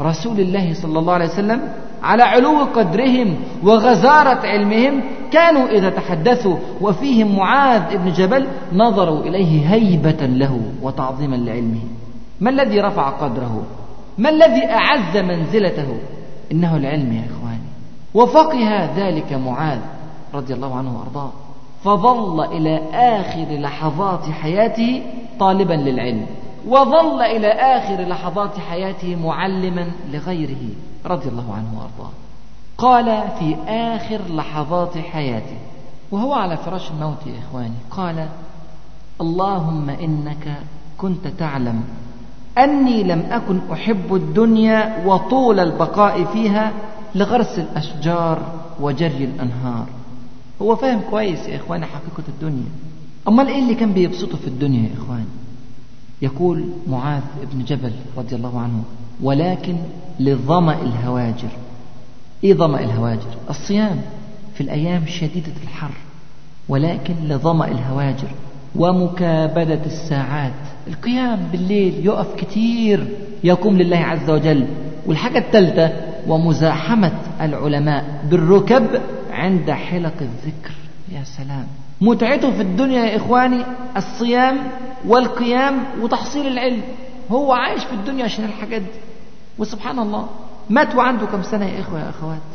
رسول الله صلى الله عليه وسلم على علو قدرهم وغزارة علمهم كانوا إذا تحدثوا وفيهم معاذ بن جبل نظروا إليه هيبة له وتعظيما لعلمه. ما الذي رفع قدره؟ ما الذي أعز منزلته؟ إنه العلم يا إخواني. وفقه ذلك معاذ رضي الله عنه وأرضاه. فظل إلى آخر لحظات حياته طالبا للعلم. وظل إلى آخر لحظات حياته معلما لغيره رضي الله عنه وأرضاه. قال في آخر لحظات حياته وهو على فراش الموت يا إخواني قال اللهم إنك كنت تعلم أني لم أكن أحب الدنيا وطول البقاء فيها لغرس الأشجار وجري الأنهار. هو فاهم كويس يا إخواني حقيقة الدنيا. أمال إيه اللي كان بيبسطه في الدنيا يا إخواني؟ يقول معاذ بن جبل رضي الله عنه ولكن لظمأ الهواجر. إيه ظمأ الهواجر؟ الصيام في الأيام شديدة الحر. ولكن لظمأ الهواجر ومكابدة الساعات. القيام بالليل يقف كتير يقوم لله عز وجل. والحاجة الثالثة ومزاحمة العلماء بالركب عند حلق الذكر. يا سلام! متعته في الدنيا يا إخواني الصيام والقيام وتحصيل العلم. هو عايش في الدنيا عشان الحاجات دي. وسبحان الله مات وعنده كم سنة يا إخوة يا أخوات؟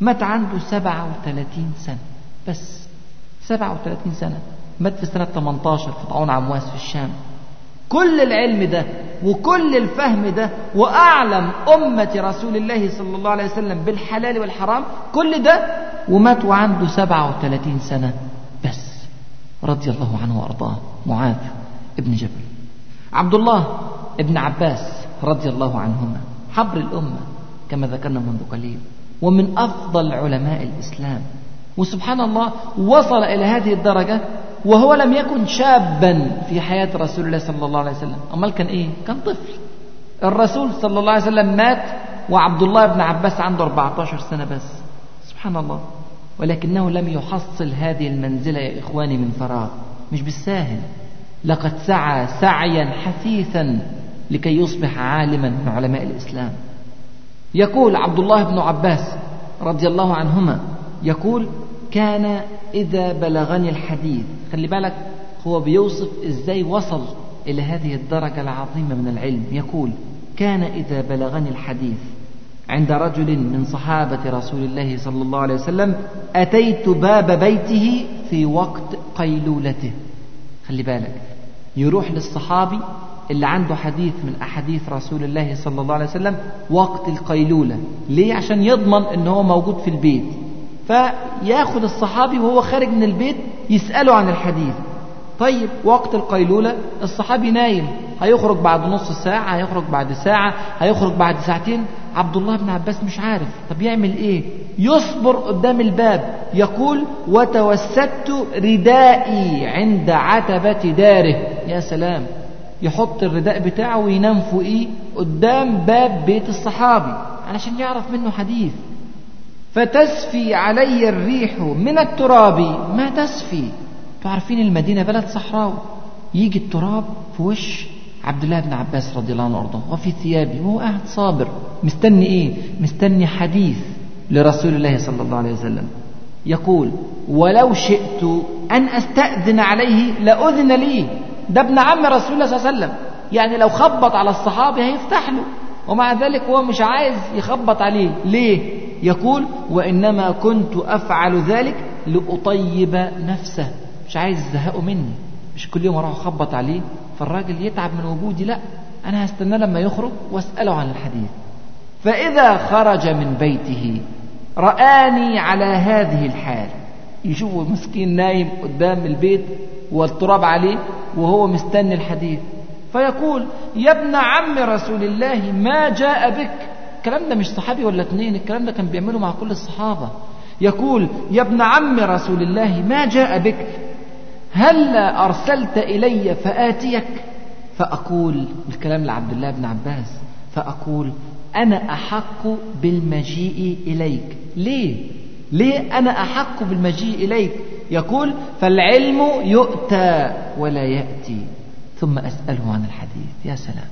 مات عنده سبعة وثلاثين سنة. بس سبعة وثلاثين سنة. مات في سنة 18 في طاعون عمواس في الشام. كل العلم ده وكل الفهم ده وأعلم أمة رسول الله صلى الله عليه وسلم بالحلال والحرام كل ده ومات وعنده سبعة وثلاثين سنة. بس رضي الله عنه وأرضاه. معاذ ابن جبل. عبد الله ابن عباس رضي الله عنهما. حبر الأمة كما ذكرنا منذ قليل. ومن أفضل علماء الإسلام. وسبحان الله وصل إلى هذه الدرجة وهو لم يكن شابا في حياة رسول الله صلى الله عليه وسلم. أمال كان إيه؟ كان طفل. الرسول صلى الله عليه وسلم مات وعبد الله بن عباس عنده 14 سنة بس. سبحان الله. ولكنه لم يحصل هذه المنزلة يا إخواني من فراغ. مش بالساهل. لقد سعى سعيا حثيثا لكي يصبح عالما من علماء الإسلام. يقول عبد الله بن عباس رضي الله عنهما يقول كان إذا بلغني الحديث. خلي بالك هو بيوصف إزاي وصل إلى هذه الدرجة العظيمة من العلم. يقول كان إذا بلغني الحديث. عند رجل من صحابة رسول الله صلى الله عليه وسلم أتيت باب بيته في وقت قيلولته. خلي بالك يروح للصحابي اللي عنده حديث من أحاديث رسول الله صلى الله عليه وسلم وقت القيلولة. ليه؟ عشان يضمن إن هو موجود في البيت. فياخد الصحابي وهو خارج من البيت يسأله عن الحديث. طيب وقت القيلولة الصحابي نايم. هيخرج بعد نص ساعة هيخرج بعد ساعة هيخرج بعد ساعتين. عبد الله بن عباس مش عارف. طب يعمل إيه؟ يصبر قدام الباب. يقول وتوسدت ردائي عند عتبة داره. يا سلام. يحط الرداء بتاعه وينام فوقيه قدام باب بيت الصحابي علشان يعرف منه حديث. فتسفي علي الريح من التراب. ما تسفي؟ تعرفين المدينة بلد صحراوي يجي التراب في وش؟ عبد الله بن عباس رضي الله عنه وارضاه وفي ثيابه وهو قاعد صابر مستني إيه؟ مستني حديث لرسول الله صلى الله عليه وسلم. يقول ولو شئت أن أستأذن عليه لأذن لي. ده ابن عم رسول الله صلى الله عليه وسلم. يعني لو خبط على الصحابي هيفتح له. ومع ذلك هو مش عايز يخبط عليه. ليه؟ يقول وإنما كنت أفعل ذلك لأطيب نفسه. مش عايز يزهقه مني. مش كل يوم أروح أخبط عليه فالراجل يتعب من وجودي لا أنا هستناه لما يخرج وأسأله عن الحديث. فإذا خرج من بيته رآني على هذه الحال. يشوفه مسكين نايم قدام البيت والتراب عليه وهو مستني الحديث. فيقول يا ابن عم رسول الله ما جاء بك؟ الكلام ده مش صحابي ولا اتنين الكلام ده كان بيعمله مع كل الصحابة. يقول يا ابن عم رسول الله ما جاء بك؟ هل أرسلت إلي فآتيك؟ فأقول الكلام لعبد الله بن عباس فأقول أنا أحق بالمجيء إليك. ليه؟ ليه أنا أحق بالمجيء إليك؟ يقول فالعلم يؤتى ولا يأتي. ثم أسأله عن الحديث. يا سلام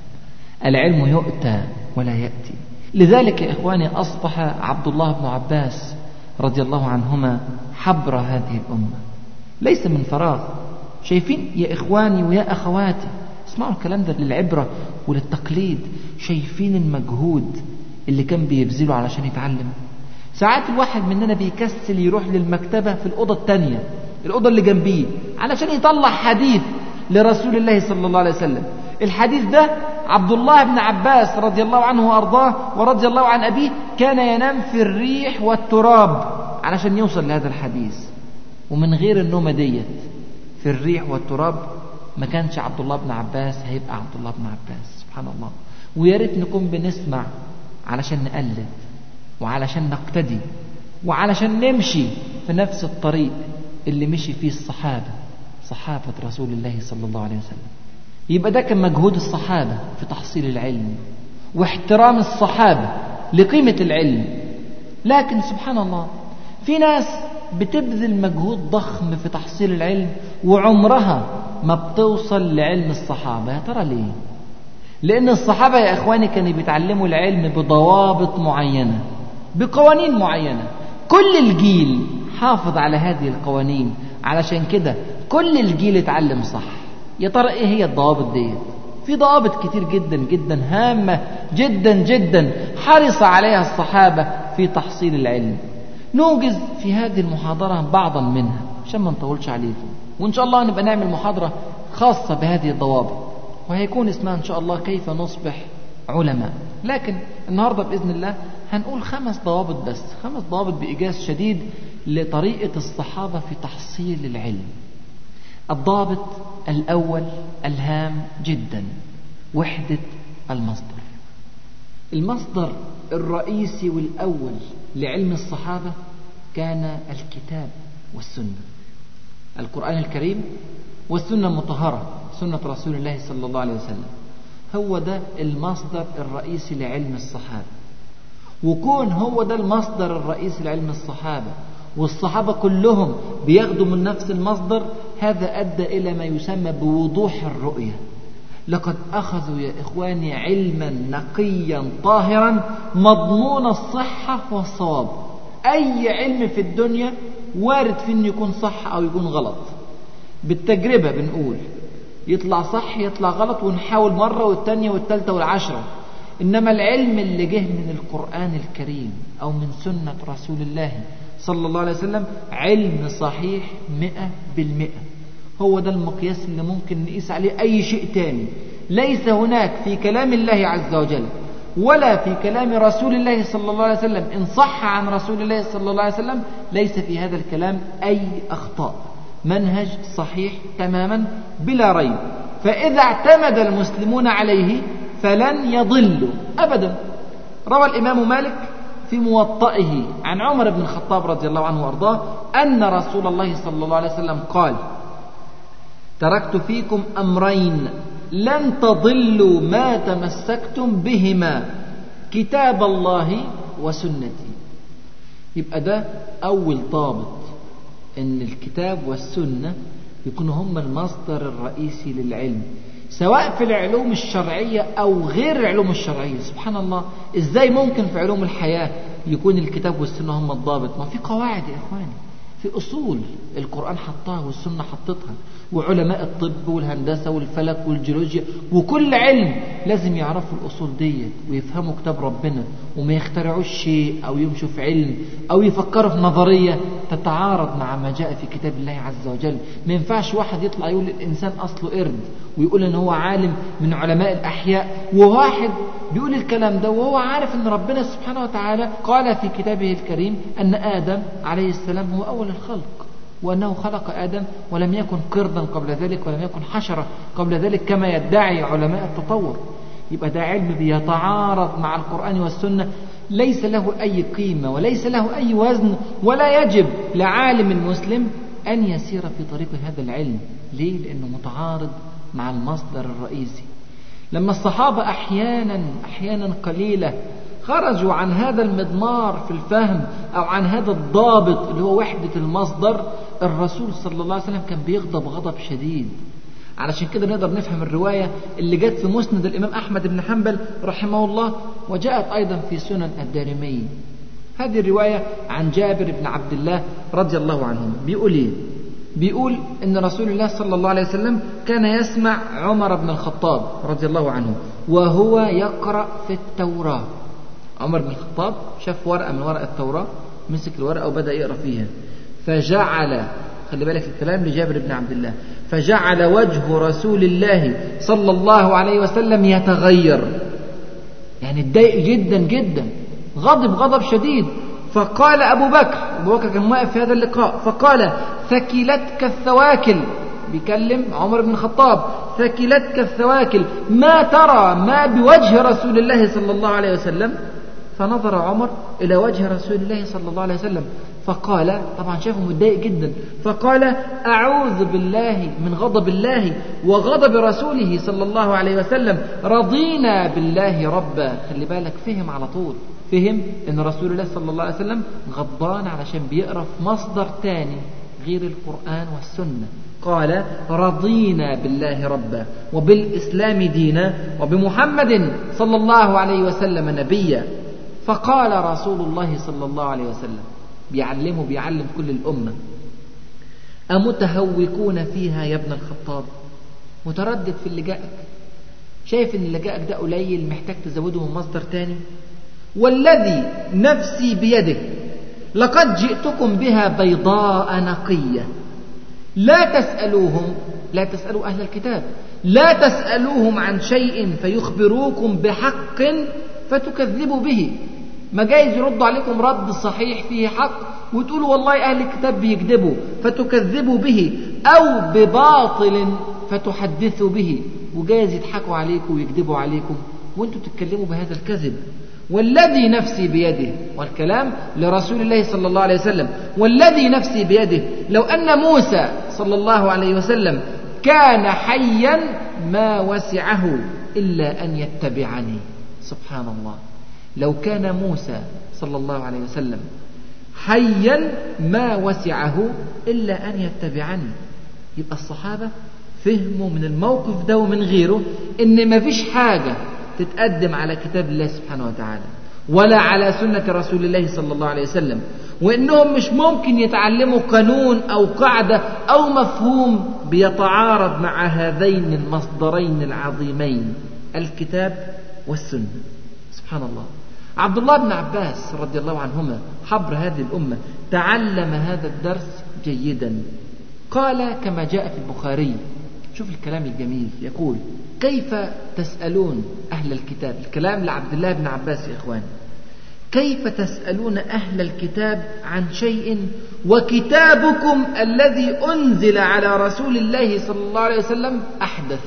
العلم يؤتى ولا يأتي. لذلك يا إخواني أصبح عبد الله بن عباس رضي الله عنهما حبر هذه الأمة. ليس من فراغ. شايفين؟ يا إخواني ويا أخواتي. اسمعوا الكلام ده للعبرة وللتقليد. شايفين المجهود اللي كان بيبذله علشان يتعلم. ساعات الواحد مننا بيكسل يروح للمكتبة في الأوضة التانية الأوضة اللي جنبيه علشان يطلع حديث لرسول الله صلى الله عليه وسلم. الحديث ده عبد الله بن عباس رضي الله عنه وأرضاه ورضي الله عن أبيه كان ينام في الريح والتراب علشان يوصل لهذا الحديث. ومن غير النومة ديت في الريح والتراب ما كانش عبد الله بن عباس هيبقى عبد الله بن عباس سبحان الله. ويا ريت نكون بنسمع علشان نقلد وعلشان نقتدي وعلشان نمشي في نفس الطريق اللي مشي فيه الصحابة صحابة رسول الله صلى الله عليه وسلم. يبقى ده كان مجهود الصحابة في تحصيل العلم واحترام الصحابة لقيمة العلم. لكن سبحان الله في ناس بتبذل مجهود ضخم في تحصيل العلم وعمرها ما بتوصل لعلم الصحابة. يا ترى ليه؟ لأن الصحابة يا إخواني كانوا بيتعلموا العلم بضوابط معينة بقوانين معينة. كل الجيل حافظ على هذه القوانين. علشان كده كل الجيل اتعلم صح. يا ترى إيه هي الضوابط ديت؟ في ضوابط كتير جدا جدا هامة جدا جدا حرص عليها الصحابة في تحصيل العلم. نوجز في هذه المحاضرة بعضا منها عشان ما نطولش عليكم. وإن شاء الله نبقى نعمل محاضرة خاصة بهذه الضوابط. وهيكون اسمها إن شاء الله كيف نصبح علماء. لكن النهاردة بإذن الله هنقول خمس ضوابط بس. خمس ضوابط بإيجاز شديد لطريقة الصحابة في تحصيل العلم. الضابط الأول الهام جدا وحدة المصدر. المصدر الرئيسي والأول لعلم الصحابة كان الكتاب والسنة. القرآن الكريم والسنة المطهرة سنة رسول الله صلى الله عليه وسلم. هو ده المصدر الرئيسي لعلم الصحابة. وكون هو ده المصدر الرئيسي لعلم الصحابة والصحابة كلهم بياخدوا من نفس المصدر هذا أدى إلى ما يسمى بوضوح الرؤية. لقد أخذوا يا إخواني علما نقيا طاهرا مضمون الصحة والصواب. أي علم في الدنيا وارد في أنه يكون صح أو يكون غلط. بالتجربة بنقول يطلع صح يطلع غلط ونحاول مرة والتانية والتالتة والعشرة. إنما العلم اللي جه من القرآن الكريم أو من سنة رسول الله صلى الله عليه وسلم علم صحيح مئة بالمئة. هو ده المقياس اللي ممكن نقيس عليه أي شيء تاني. ليس هناك في كلام الله عز وجل ولا في كلام رسول الله صلى الله عليه وسلم. إن صح عن رسول الله صلى الله عليه وسلم ليس في هذا الكلام أي أخطاء. منهج صحيح تماما بلا ريب. فإذا اعتمد المسلمون عليه فلن يضلوا أبدا. روى الإمام مالك في موطئه عن عمر بن الخطاب رضي الله عنه وأرضاه أن رسول الله صلى الله عليه وسلم قال تركت فيكم أمرين لن تضلوا ما تمسكتم بهما كتاب الله وسنتي. يبقى ده أول ضابط إن الكتاب والسنة يكونوا هم المصدر الرئيسي للعلم سواء في العلوم الشرعية أو غير العلوم الشرعية. سبحان الله إزاي ممكن في علوم الحياة يكون الكتاب والسنة هم الضابط؟ ما في قواعد يا إخواني في أصول القرآن حطها والسنة حطتها وعلماء الطب والهندسة والفلك والجيولوجيا وكل علم لازم يعرفوا الأصول ديت ويفهموا كتاب ربنا وما يخترعوش شيء أو يمشوا في علم أو يفكروا في نظرية تتعارض مع ما جاء في كتاب الله عز وجل. ما ينفعش واحد يطلع يقول الإنسان أصله قرد ويقول إن هو عالم من علماء الأحياء وواحد بيقول الكلام ده وهو عارف إن ربنا سبحانه وتعالى قال في كتابه الكريم أن آدم عليه السلام هو أول الخلق. وأنه خلق آدم ولم يكن قردا قبل ذلك ولم يكن حشرة قبل ذلك كما يدعي علماء التطور. يبقى ده علم بيتعارض مع القرآن والسنة. ليس له أي قيمة وليس له أي وزن ولا يجب لعالم مسلم أن يسير في طريق هذا العلم. ليه؟ لأنه متعارض مع المصدر الرئيسي. لما الصحابة أحيانا أحيانا قليلة خرجوا عن هذا المضمار في الفهم أو عن هذا الضابط اللي هو وحدة المصدر الرسول صلى الله عليه وسلم كان بيغضب غضب شديد. علشان كده نقدر نفهم الرواية اللي جت في مسند الإمام أحمد بن حنبل رحمه الله وجاءت أيضا في سنن الدارمي. هذه الرواية عن جابر بن عبد الله رضي الله عنه بيقول إيه؟ بيقول إن رسول الله صلى الله عليه وسلم كان يسمع عمر بن الخطاب رضي الله عنه وهو يقرأ في التوراة. عمر بن الخطاب شاف ورقة من ورق التوراة مسك الورقة وبدأ يقرأ فيها. فجعل خلي بالك الكلام لجابر بن عبد الله فجعل وجه رسول الله صلى الله عليه وسلم يتغير. يعني اتضايق جدا جدا غضب غضب شديد. فقال أبو بكر أبو بكر كان واقف في هذا اللقاء فقال ثكلتك الثواكل. بيكلم عمر بن الخطاب ثكلتك الثواكل ما ترى ما بوجه رسول الله صلى الله عليه وسلم؟ فنظر عمر إلى وجه رسول الله صلى الله عليه وسلم فقال طبعا شافه متضايق جدا فقال أعوذ بالله من غضب الله وغضب رسوله صلى الله عليه وسلم رضينا بالله ربا. خلي بالك فهم على طول. فهم إن رسول الله صلى الله عليه وسلم غضبان علشان بيقرا في مصدر تاني غير القرآن والسنة. قال رضينا بالله ربا وبالإسلام دينا وبمحمد صلى الله عليه وسلم نبيا. فقال رسول الله صلى الله عليه وسلم بيعلمه بيعلم كل الأمة أمتهوكون فيها يا ابن الخطاب؟ متردد في اللي جاءك. شايف إن اللي جاءك ده قليل محتاج تزوده من مصدر تاني؟ والذي نفسي بيده لقد جئتكم بها بيضاء نقية. لا تسألوهم لا تسألوا أهل الكتاب لا تسألوهم عن شيء فيخبروكم بحق فتكذبوا به. ما جايز يردوا عليكم رد صحيح فيه حق وتقولوا والله أهل الكتاب بيكذبوا فتكذبوا به أو بباطل فتحدثوا به وجايز يضحكوا عليكم ويكذبوا عليكم وأنتم تتكلموا بهذا الكذب والذي نفسي بيده والكلام لرسول الله صلى الله عليه وسلم والذي نفسي بيده لو أن موسى صلى الله عليه وسلم كان حيا ما وسعه إلا أن يتبعني سبحان الله لو كان موسى صلى الله عليه وسلم حيا ما وسعه إلا أن يتبعني. يبقى الصحابة فهموا من الموقف ده ومن غيره إن ما فيش حاجة تتقدم على كتاب الله سبحانه وتعالى ولا على سنة رسول الله صلى الله عليه وسلم وإنهم مش ممكن يتعلموا قانون أو قاعدة أو مفهوم بيتعارض مع هذين المصدرين العظيمين الكتاب والسنة. سبحان الله. عبد الله بن عباس رضي الله عنهما حبر هذه الأمة تعلم هذا الدرس جيدا. قال كما جاء في البخاري شوف الكلام الجميل يقول كيف تسألون أهل الكتاب؟ الكلام لعبد الله بن عباس يا إخوان. كيف تسألون أهل الكتاب عن شيء؟ وكتابكم الذي أنزل على رسول الله صلى الله عليه وسلم أحدث.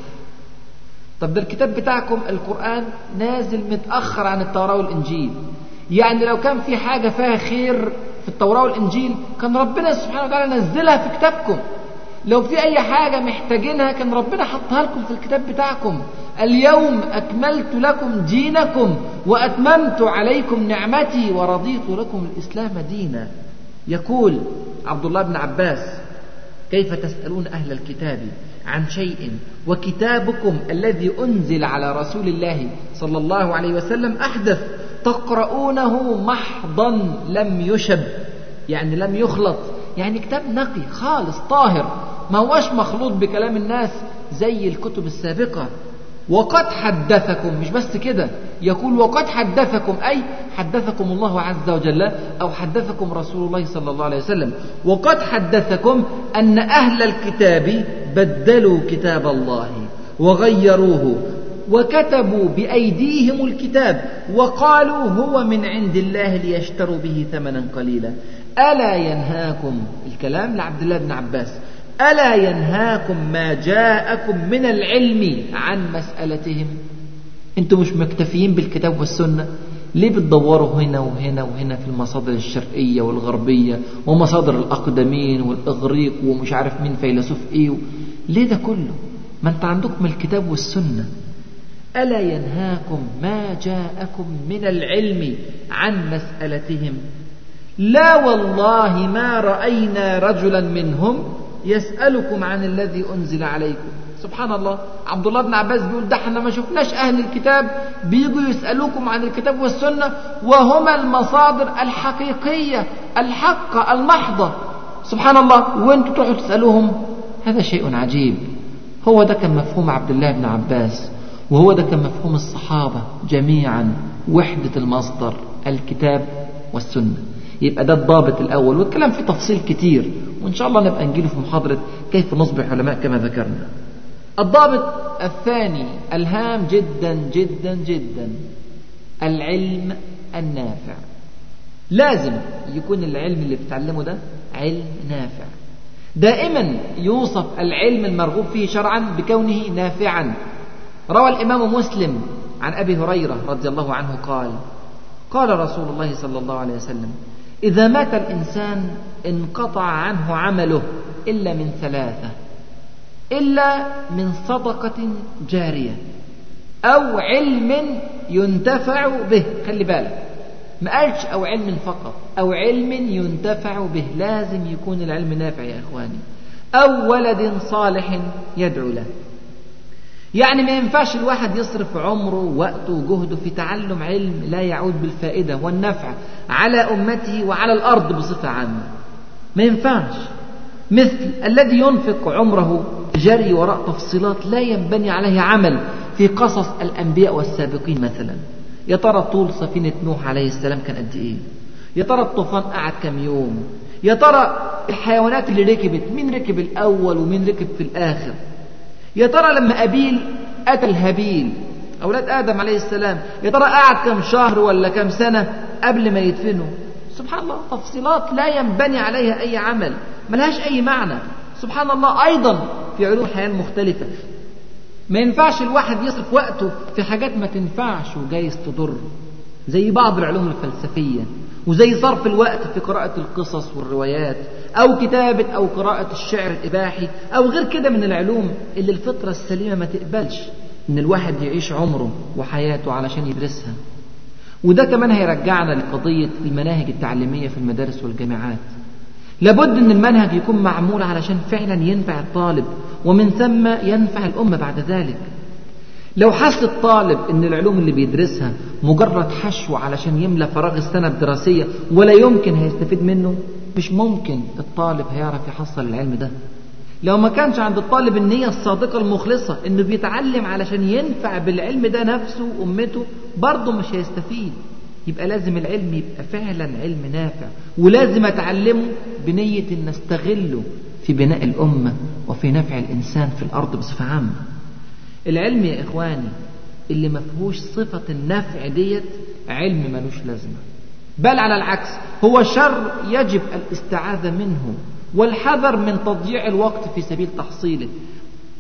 طب ده الكتاب بتاعكم القرآن نازل متأخر عن التوراة والإنجيل. يعني لو كان في حاجة فيها خير في التوراة والإنجيل كان ربنا سبحانه وتعالى نزلها في كتابكم. لو في أي حاجة محتاجينها كان ربنا حطها لكم في الكتاب بتاعكم. اليوم أكملت لكم دينكم وأتممت عليكم نعمتي ورضيت لكم الإسلام دينا. يقول عبد الله بن عباس كيف تسألون أهل الكتاب؟ عن شيء. وكتابكم الذي أنزل على رسول الله صلى الله عليه وسلم أحدث تقرؤونه محضا لم يشب. يعني لم يخلط. يعني كتاب نقي خالص طاهر. ما هوش مخلوط بكلام الناس زي الكتب السابقة. وقد حدثكم مش بس كده. يقول وقد حدثكم أي حدثكم الله عز وجل أو حدثكم رسول الله صلى الله عليه وسلم. وقد حدثكم أن أهل الكتاب بدلوا كتاب الله وغيروه وكتبوا بأيديهم الكتاب وقالوا هو من عند الله ليشتروا به ثمنا قليلا. ألا ينهاكم الكلام لعبد الله بن عباس. ألا ينهاكم ما جاءكم من العلم عن مسألتهم؟ أنتم مش مكتفيين بالكتاب والسنة؟ ليه بتدوروا هنا وهنا وهنا في المصادر الشرقية والغربية ومصادر الأقدمين والإغريق ومش عارف مين فيلسوف إيه ليه ده كله؟ ما أنت عندكم الكتاب والسنة. ألا ينهاكم ما جاءكم من العلم عن مسألتهم؟ لا والله ما رأينا رجلا منهم يسألكم عن الذي أنزل عليكم. سبحان الله عبد الله بن عباس بيقول ده إحنا ما شفناش أهل الكتاب بيجوا يسألوكم عن الكتاب والسنة وهما المصادر الحقيقية الحقة المحضة. سبحان الله وانتوا تروحوا تسألوهم؟ هذا شيء عجيب. هو ده كان مفهوم عبد الله بن عباس وهو ده كان مفهوم الصحابة جميعا وحدة المصدر الكتاب والسنة. يبقى ده الضابط الأول والكلام فيه تفصيل كتير وإن شاء الله نبقى نجيله في محاضرة كيف نصبح علماء كما ذكرنا. الضابط الثاني ألهام جدا جدا جدا العلم النافع. لازم يكون العلم اللي بتعلمه ده علم نافع. دائما يوصف العلم المرغوب فيه شرعا بكونه نافعا. روى الإمام مسلم عن أبي هريرة رضي الله عنه قال قال رسول الله صلى الله عليه وسلم إذا مات الإنسان انقطع عنه عمله إلا من ثلاثة إلا من صدقة جارية أو علم ينتفع به. خلي بالك. ما قالش أو علم فقط أو علم ينتفع به لازم يكون العلم نافع يا إخواني. أو ولد صالح يدعو له. يعني ما ينفعش الواحد يصرف عمره ووقته وجهده في تعلم علم لا يعود بالفائدة والنفع على أمته وعلى الأرض بصفة عامة. ما ينفعش. مثل الذي ينفق عمره جري وراء تفصيلات لا ينبني عليه عمل في قصص الأنبياء والسابقين مثلا. يا ترى طول سفينة نوح عليه السلام كان قد إيه؟ يا ترى الطوفان قعد كم يوم؟ يا ترى الحيوانات اللي ركبت مين ركب الأول ومين ركب في الآخر؟ يا ترى لما أبيل قتل هابيل أولاد آدم عليه السلام يا ترى قعد كم شهر ولا كم سنة قبل ما يدفنوا سبحان الله تفصيلات لا ينبني عليها أي عمل ملهاش أي معنى. سبحان الله أيضا في علوم الحياة المختلفة. ما ينفعش الواحد يصرف وقته في حاجات ما تنفعش وجايز تضر. زي بعض العلوم الفلسفية وزي صرف الوقت في قراءة القصص والروايات أو كتابة أو قراءة الشعر الإباحي أو غير كده من العلوم اللي الفطرة السليمة ما تقبلش إن الواحد يعيش عمره وحياته علشان يدرسها. وده كمان هيرجعنا لقضية المناهج التعليمية في المدارس والجامعات. لابد إن المنهج يكون معمول علشان فعلا ينفع الطالب ومن ثم ينفع الأمة بعد ذلك. لو حس الطالب إن العلوم اللي بيدرسها مجرد حشو علشان يملى فراغ السنة الدراسية ولا يمكن هيستفيد منه مش ممكن الطالب هيعرف يحصل العلم ده. لو ما كانش عند الطالب النية الصادقة المخلصة إنه بيتعلم علشان ينفع بالعلم ده نفسه وامته برضه مش هيستفيد. يبقى لازم العلم يبقى فعلا علم نافع ولازم أتعلمه بنية إن استغله في بناء الأمة وفي نفع الإنسان في الأرض بصفة عامة. العلم يا إخواني اللي ما فيهوش صفة النفع ديت علم ملوش لازمة. بل على العكس هو شر يجب الاستعاذة منه والحذر من تضييع الوقت في سبيل تحصيله.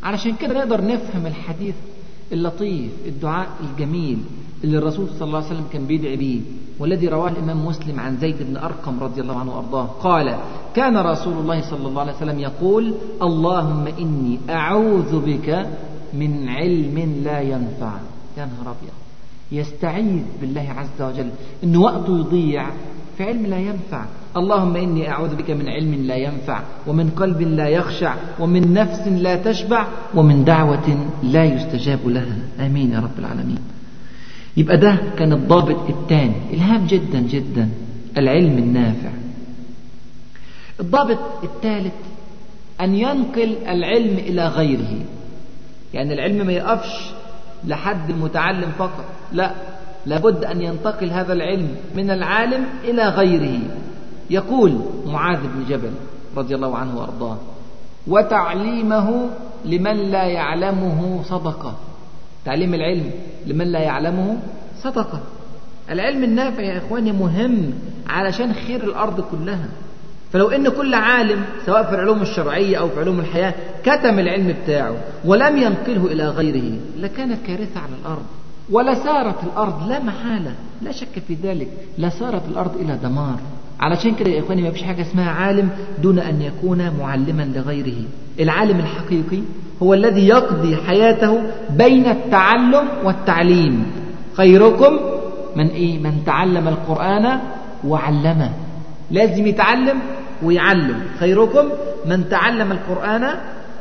علشان كده نقدر نفهم الحديث اللطيف الدعاء الجميل اللي الرسول صلى الله عليه وسلم كان بيدعي به والذي رواه الإمام مسلم عن زيد بن أرقم رضي الله عنه وأرضاه. قال كان رسول الله صلى الله عليه وسلم يقول اللهم إني أعوذ بك من علم لا ينفع. يا نهار أبيض. يستعيذ بالله عز وجل أن وقته يضيع في علم لا ينفع. اللهم إني أعوذ بك من علم لا ينفع ومن قلب لا يخشع ومن نفس لا تشبع ومن دعوة لا يستجاب لها. آمين يا رب العالمين. يبقى ده كان الضابط الثاني. إلهام جدا جدا. العلم النافع. الضابط الثالث أن ينقل العلم إلى غيره. يعني العلم ما يقفش لحد المتعلم فقط. لا. لابد أن ينتقل هذا العلم من العالم إلى غيره. يقول معاذ بن جبل رضي الله عنه وأرضاه وتعليمه لمن لا يعلمه صدقة. تعليم العلم لمن لا يعلمه صدقة. العلم النافع يا إخواني مهم علشان خير الأرض كلها. فلو إن كل عالم سواء في العلوم الشرعية أو في علوم الحياة كتم العلم بتاعه ولم ينقله إلى غيره لكانت كارثة على الأرض. ولسارت الأرض لا محالة لا شك في ذلك. لسارت الأرض إلى دمار. علشان كده يا إخواني ما فيش حاجة اسمها عالم دون أن يكون معلما لغيره. العالم الحقيقي هو الذي يقضي حياته بين التعلم والتعليم. خيركم من إيه؟ من تعلم القرآن وعلمه. لازم يتعلم ويعلم. خيركم من تعلم القرآن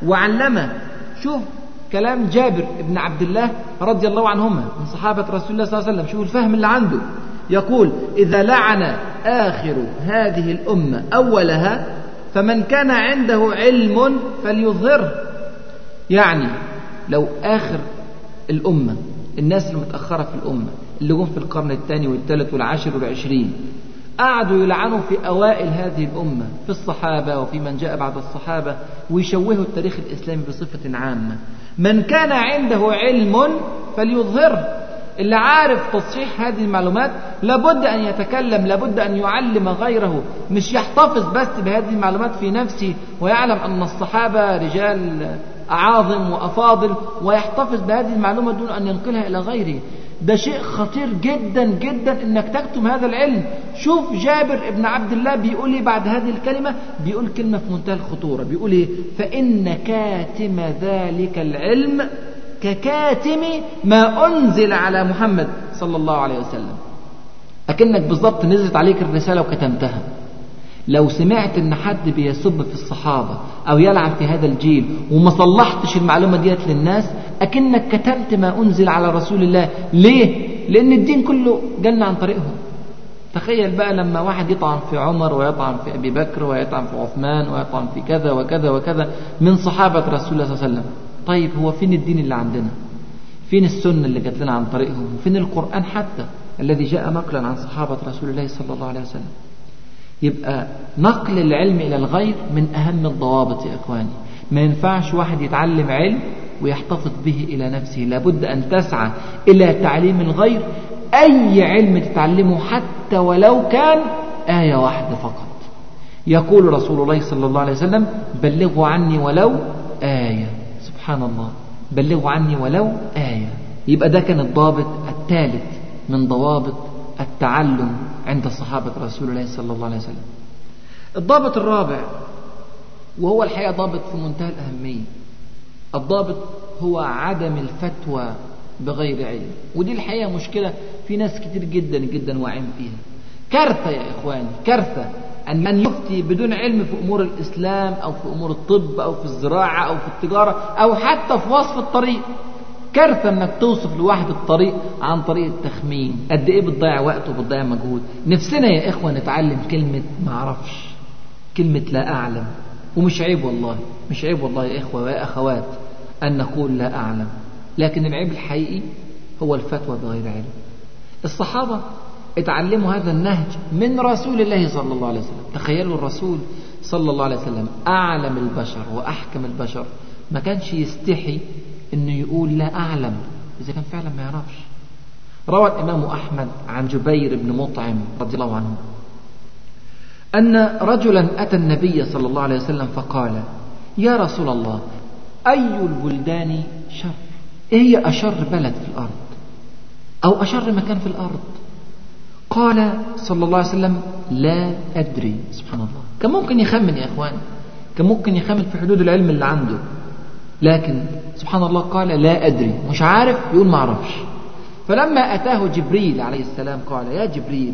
وعلمه. شوف كلام جابر بن عبد الله رضي الله عنهما من صحابة رسول الله صلى الله عليه وسلم. شوف الفهم اللي عنده. يقول إذا لعن آخر هذه الأمة أولها فمن كان عنده علم فليظهره. يعني لو آخر الأمة الناس المتأخرة في الأمة اللي جم في القرن الثاني والثالث والعاشر والعشرين قعدوا يلعنوا في أوائل هذه الأمة في الصحابة وفي من جاء بعد الصحابة ويشوهوا التاريخ الإسلامي بصفة عامة. من كان عنده علم فليظهره اللي عارف تصحيح هذه المعلومات لابد أن يتكلم لابد أن يعلم غيره. مش يحتفظ بس بهذه المعلومات في نفسه ويعلم أن الصحابة رجال أعاظم وأفاضل ويحتفظ بهذه المعلومة دون أن ينقلها إلى غيره. ده شيء خطير جدا جدا إنك تكتم هذا العلم. شوف جابر ابن عبد الله بيقول إيه بعد هذه الكلمة؟ بيقول كلمة في منتهى الخطورة. بيقول إيه؟ فإن كاتم ذلك العلم ككاتم ما أنزل على محمد صلى الله عليه وسلم. أكنك بالضبط نزلت عليك الرسالة وكتمتها. لو سمعت إن حد بيسب في الصحابة أو يلعب في هذا الجيل وما صلحتش المعلومة ديت للناس أكنك كتمت ما أنزل على رسول الله. ليه؟ لأن الدين كله جنة عن طريقهم. تخيل بقى لما واحد يطعن في عمر ويطعن في أبي بكر ويطعن في عثمان ويطعن في كذا وكذا وكذا من صحابة رسول الله صلى الله عليه وسلم. طيب هو فين الدين اللي عندنا؟ فين السنة اللي جات لنا عن طريقهم؟ وفين القرآن حتى الذي جاء نقلا عن صحابة رسول الله صلى الله عليه وسلم؟ يبقى نقل العلم إلى الغير من أهم الضوابط يا إخواني. ما ينفعش واحد يتعلم علم ويحتفظ به إلى نفسه. لابد أن تسعى إلى تعليم الغير أي علم تتعلمه حتى ولو كان آية واحدة فقط. يقول رسول الله صلى الله عليه وسلم بلغوا عني ولو آية. سبحان الله. بلغوا عني ولو آية. يبقى ده كان الضابط الثالث من ضوابط التعلم عند صحابة رسول الله صلى الله عليه وسلم. الضابط الرابع وهو الحقيقة ضابط في منتهى الأهمية. الضابط هو عدم الفتوى بغير علم. ودي الحقيقة مشكلة في ناس كتير جدا جدا واعين فيها. كارثة يا إخواني كارثة أن من يفتي بدون علم في أمور الإسلام أو في أمور الطب أو في الزراعة أو في التجارة أو حتى في وصف الطريق كارثة إنك توصف لواحد الطريق عن طريق التخمين. قد إيه بتضيع وقت وبتضيع مجهود. نفسنا يا إخوة نتعلم كلمة ما أعرفش كلمة لا أعلم ومش عيب والله. مش عيب والله يا إخوة ويا أخوات أن نقول لا أعلم لكن العيب الحقيقي هو الفتوى بغير علم. الصحابة اتعلموا هذا النهج من رسول الله صلى الله عليه وسلم. تخيلوا الرسول صلى الله عليه وسلم أعلم البشر وأحكم البشر. ما كانش يستحي إنه يقول لا أعلم. إذا كان فعلا ما يعرفش. روى الإمام أحمد عن جبير بن مطعم رضي الله عنه أن رجلا أتى النبي صلى الله عليه وسلم فقال يا رسول الله أي البلدان شر؟ إيه هي أشر بلد في الأرض؟ أو أشر مكان في الأرض؟ قال صلى الله عليه وسلم لا أدري. سبحان الله. كان ممكن يخمن يا إخوان. كان ممكن يخمن في حدود العلم اللي عنده. لكن سبحان الله قال لا أدري. مش عارف يقول ما أعرفش. فلما أتاه جبريل عليه السلام قال يا جبريل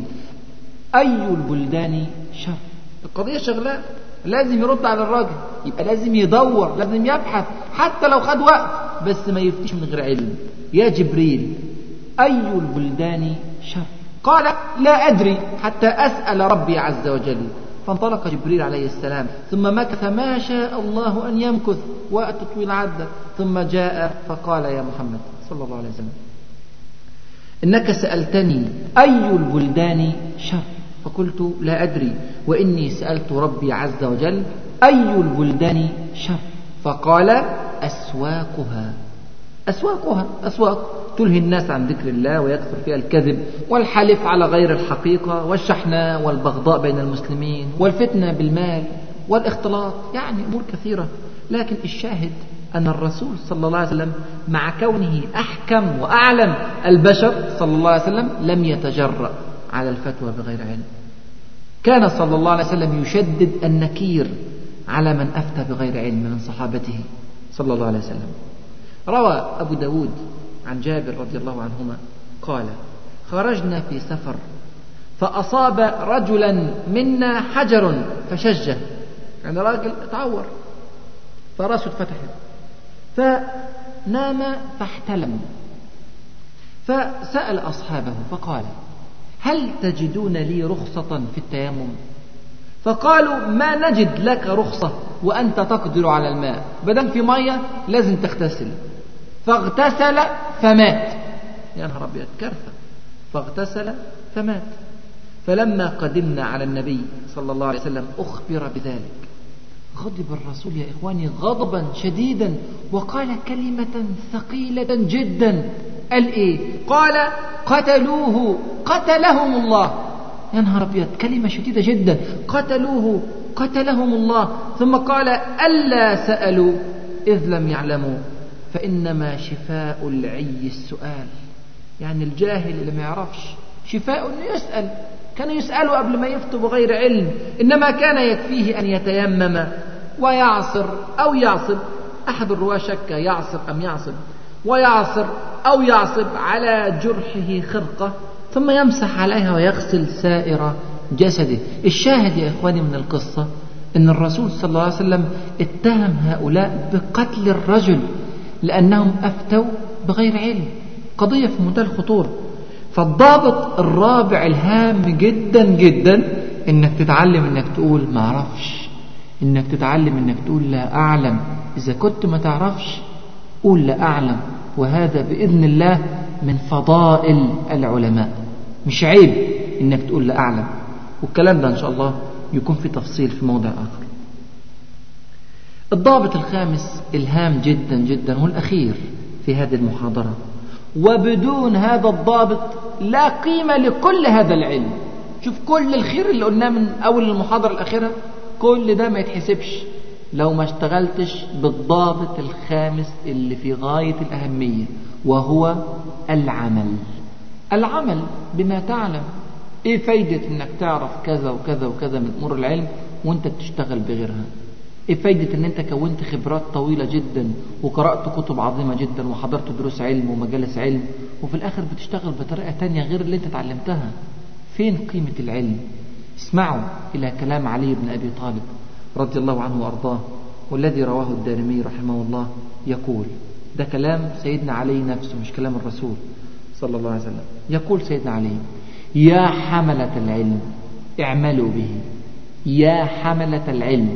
أي البلدان شر؟ القضية شغلة. لازم يرد على الراجل. يبقى لازم يدور لازم يبحث. حتى لو خد وقت بس ما يفتيش من غير علم. يا جبريل أي البلدان شر؟ قال لا أدري. حتى أسأل ربي عز وجل. فانطلق جبريل عليه السلام. ثم مكث ما شاء الله أن يمكث وقت طويل عدة ثم جاء فقال يا محمد صلى الله عليه وسلم إنك سألتني أي البلدان شر؟ فقلت لا أدري وإني سألت ربي عز وجل أي البلدان شر؟ فقال أسواقها. أسواقها أسواق. تلهي الناس عن ذكر الله ويكثر فيها الكذب والحلف على غير الحقيقة والشحناء والبغضاء بين المسلمين والفتنة بالمال والاختلاط. يعني أمور كثيرة. لكن الشاهد أن الرسول صلى الله عليه وسلم مع كونه أحكم وأعلم البشر صلى الله عليه وسلم لم يتجرأ على الفتوى بغير علم. كان صلى الله عليه وسلم يشدد النكير على من أفتى بغير علم من صحابته صلى الله عليه وسلم. روى أبو داود عن جابر رضي الله عنهما قال خرجنا في سفر فأصاب رجلا منا حجر فشجه. يعني راجل تعور فراسه اتفتحت فنام فاحتلم فسأل أصحابه فقال هل تجدون لي رخصة في التيمم؟ فقالوا ما نجد لك رخصة وأنت تقدر على الماء بدل في مية لازم تغتسل. فاغتسل فمات. يا نهار أبيض كارثة فاغتسل فمات. فلما قدمنا على النبي صلى الله عليه وسلم أخبر بذلك. غضب الرسول يا إخواني غضبا شديدا وقال كلمة ثقيلة جدا. قال إيه؟ قال قتلوه قتلهم الله. يا نهار أبيض كلمة شديدة جدا. قتلوه قتلهم الله. ثم قال ألا سألوا إذ لم يعلموا. فإنما شفاء العي السؤال. يعني الجاهل اللي ما يعرفش شفاء إنه يسأل. كان يسأله قبل ما يفتوا بغير علم. إنما كان يكفيه أن يتيمم ويعصر أو يعصب. أحد الرواة شك يعصر أم يعصب. ويعصر أو يعصب على جرحه خرقة ثم يمسح عليها ويغسل سائر جسده. الشاهد يا إخواني من القصة أن الرسول صلى الله عليه وسلم اتهم هؤلاء بقتل الرجل. لأنهم أفتوا بغير علم. قضية في منتهى الخطورة. فالضابط الرابع الهام جدا جدا إنك تتعلم إنك تقول ما أعرفش. إنك تتعلم إنك تقول لا أعلم. إذا كنت ما تعرفش قول لا أعلم. وهذا بإذن الله من فضائل العلماء. مش عيب إنك تقول لا أعلم. والكلام ده إن شاء الله يكون في تفصيل في موضع آخر. الضابط الخامس إلهام جدا جدا والاخير في هذه المحاضرة. وبدون هذا الضابط لا قيمة لكل هذا العلم. شوف كل الخير اللي قلناه من أول المحاضرة الأخيرة كل ده ما يتحسبش. لو ما اشتغلتش بالضابط الخامس اللي في غاية الأهمية وهو العمل. العمل بما تعلم. إيه فايدة إنك تعرف كذا وكذا وكذا من أمور العلم وأنت بتشتغل بغيرها؟ إيه فايدة إن أنت كونت خبرات طويلة جدا وقرأت كتب عظيمة جدا وحضرت دروس علم ومجالس علم وفي الآخر بتشتغل بطريقة تانية غير اللي أنت اتعلمتها؟ فين قيمة العلم؟ اسمعوا إلى كلام علي بن أبي طالب رضي الله عنه وأرضاه والذي رواه الدارمي رحمه الله يقول ده كلام سيدنا علي نفسه مش كلام الرسول صلى الله عليه وسلم. يقول سيدنا علي يا حملة العلم اعملوا به. يا حملة العلم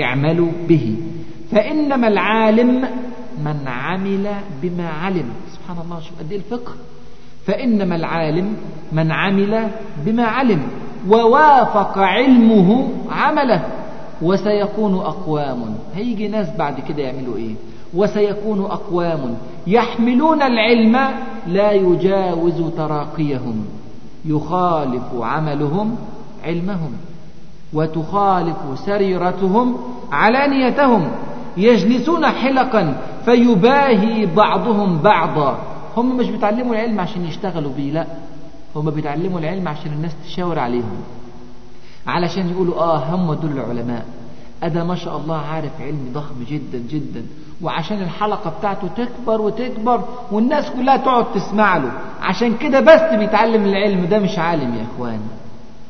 اعملوا به. فإنما العالم من عمل بما علم. سبحان الله شوف قد إيه الفقه. فإنما العالم من عمل بما علم ووافق علمه عمله وسيكون أقوام. هيجي ناس بعد كده يعملوا إيه؟ وسيكون أقوام. يحملون العلم لا يجاوز تراقيهم. يخالف عملهم علمهم. وتخالف سريرتهم علانيتهم يجلسون حلقا فيباهي بعضهم بعضا. هم مش بيتعلموا العلم عشان يشتغلوا بيه لا. هم بيتعلموا العلم عشان الناس تشاور عليهم. علشان يقولوا آه هم دول العلماء. أدا ما شاء الله عارف علم ضخم جدا جدا. وعشان الحلقة بتاعته تكبر وتكبر والناس كلها تقعد تسمع له. عشان كده بس بيتعلم العلم ده مش عالم يا إخوان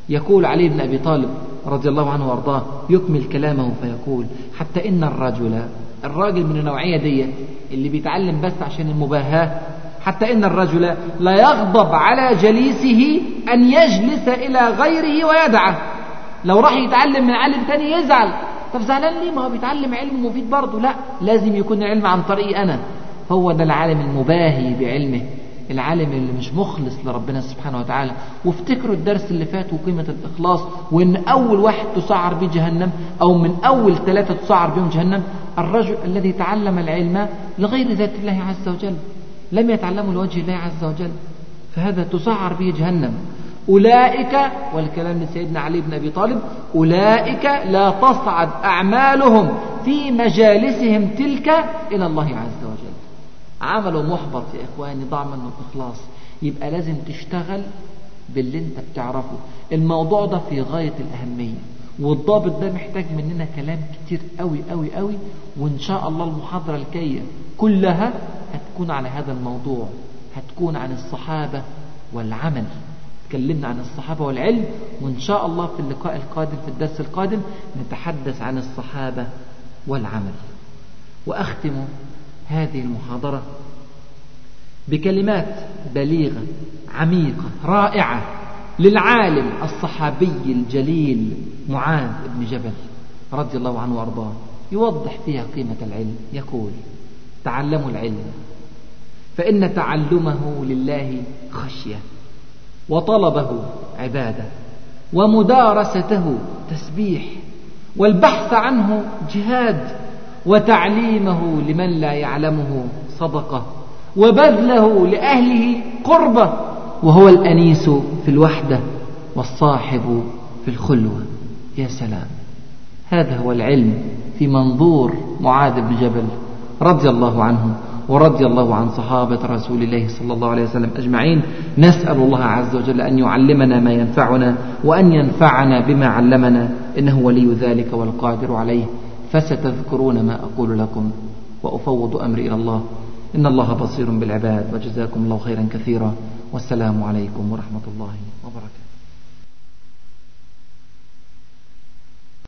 يقول علي بن أبي طالب رضي الله عنه وأرضاه يكمل كلامه فيقول حتى إن الرجل الراجل من النوعية دي اللي بيتعلم بس عشان المباهاة حتى إن الرجل لا يغضب على جليسه أن يجلس إلى غيره ويدعه. لو راح يتعلم من عالم تاني يزعل. طب زعلان ليه؟ ما هو بيتعلم علم مفيد برضه. لا لازم يكون العلم عن طريقي أنا. هو ده العالم المباهي بعلمه. العالم اللي مش مخلص لربنا سبحانه وتعالى وافتكروا الدرس اللي فات وقيمة الإخلاص وإن أول واحد تسعر به جهنم أو من أول ثلاثة تسعر بهم جهنم الرجل الذي تعلم العلم لغير ذات الله عز وجل لم يتعلموا لوجه الله عز وجل فهذا تسعر به جهنم. أولئك والكلام لسيدنا علي بن أبي طالب أولئك لا تصعد أعمالهم في مجالسهم تلك إلى الله عز وجل. عمله محبط يا إخواني ضاع منه الإخلاص يبقى لازم تشتغل باللي أنت بتعرفه. الموضوع ده في غاية الأهمية. والضابط ده محتاج مننا كلام كتير قوي قوي قوي وإن شاء الله المحاضرة الجاية كلها هتكون على هذا الموضوع. هتكون عن الصحابة والعمل. تكلمنا عن الصحابة والعلم. وإن شاء الله في اللقاء القادم في الدرس القادم نتحدث عن الصحابة والعمل. وأختم هذه المحاضرة بكلمات بليغة عميقة رائعة للعالم الصحابي الجليل معاذ بن جبل رضي الله عنه وأرضاه. يوضح فيها قيمة العلم. يقول تعلموا العلم فإن تعلمه لله خشية وطلبه عبادة ومدارسته تسبيح والبحث عنه جهاد وتعليمه لمن لا يعلمه صدقة وبذله لأهله قربة وهو الأنيس في الوحدة والصاحب في الخلوة. يا سلام. هذا هو العلم في منظور معاذ بن جبل رضي الله عنه ورضي الله عن صحابة رسول الله صلى الله عليه وسلم أجمعين. نسأل الله عز وجل أن يعلمنا ما ينفعنا وأن ينفعنا بما علمنا إنه ولي ذلك والقادر عليه. فستذكرون ما أقول لكم وأفوض أمري إلى الله. إن الله بصير بالعباد وجزاكم الله خيرا كثيرا. والسلام عليكم ورحمة الله.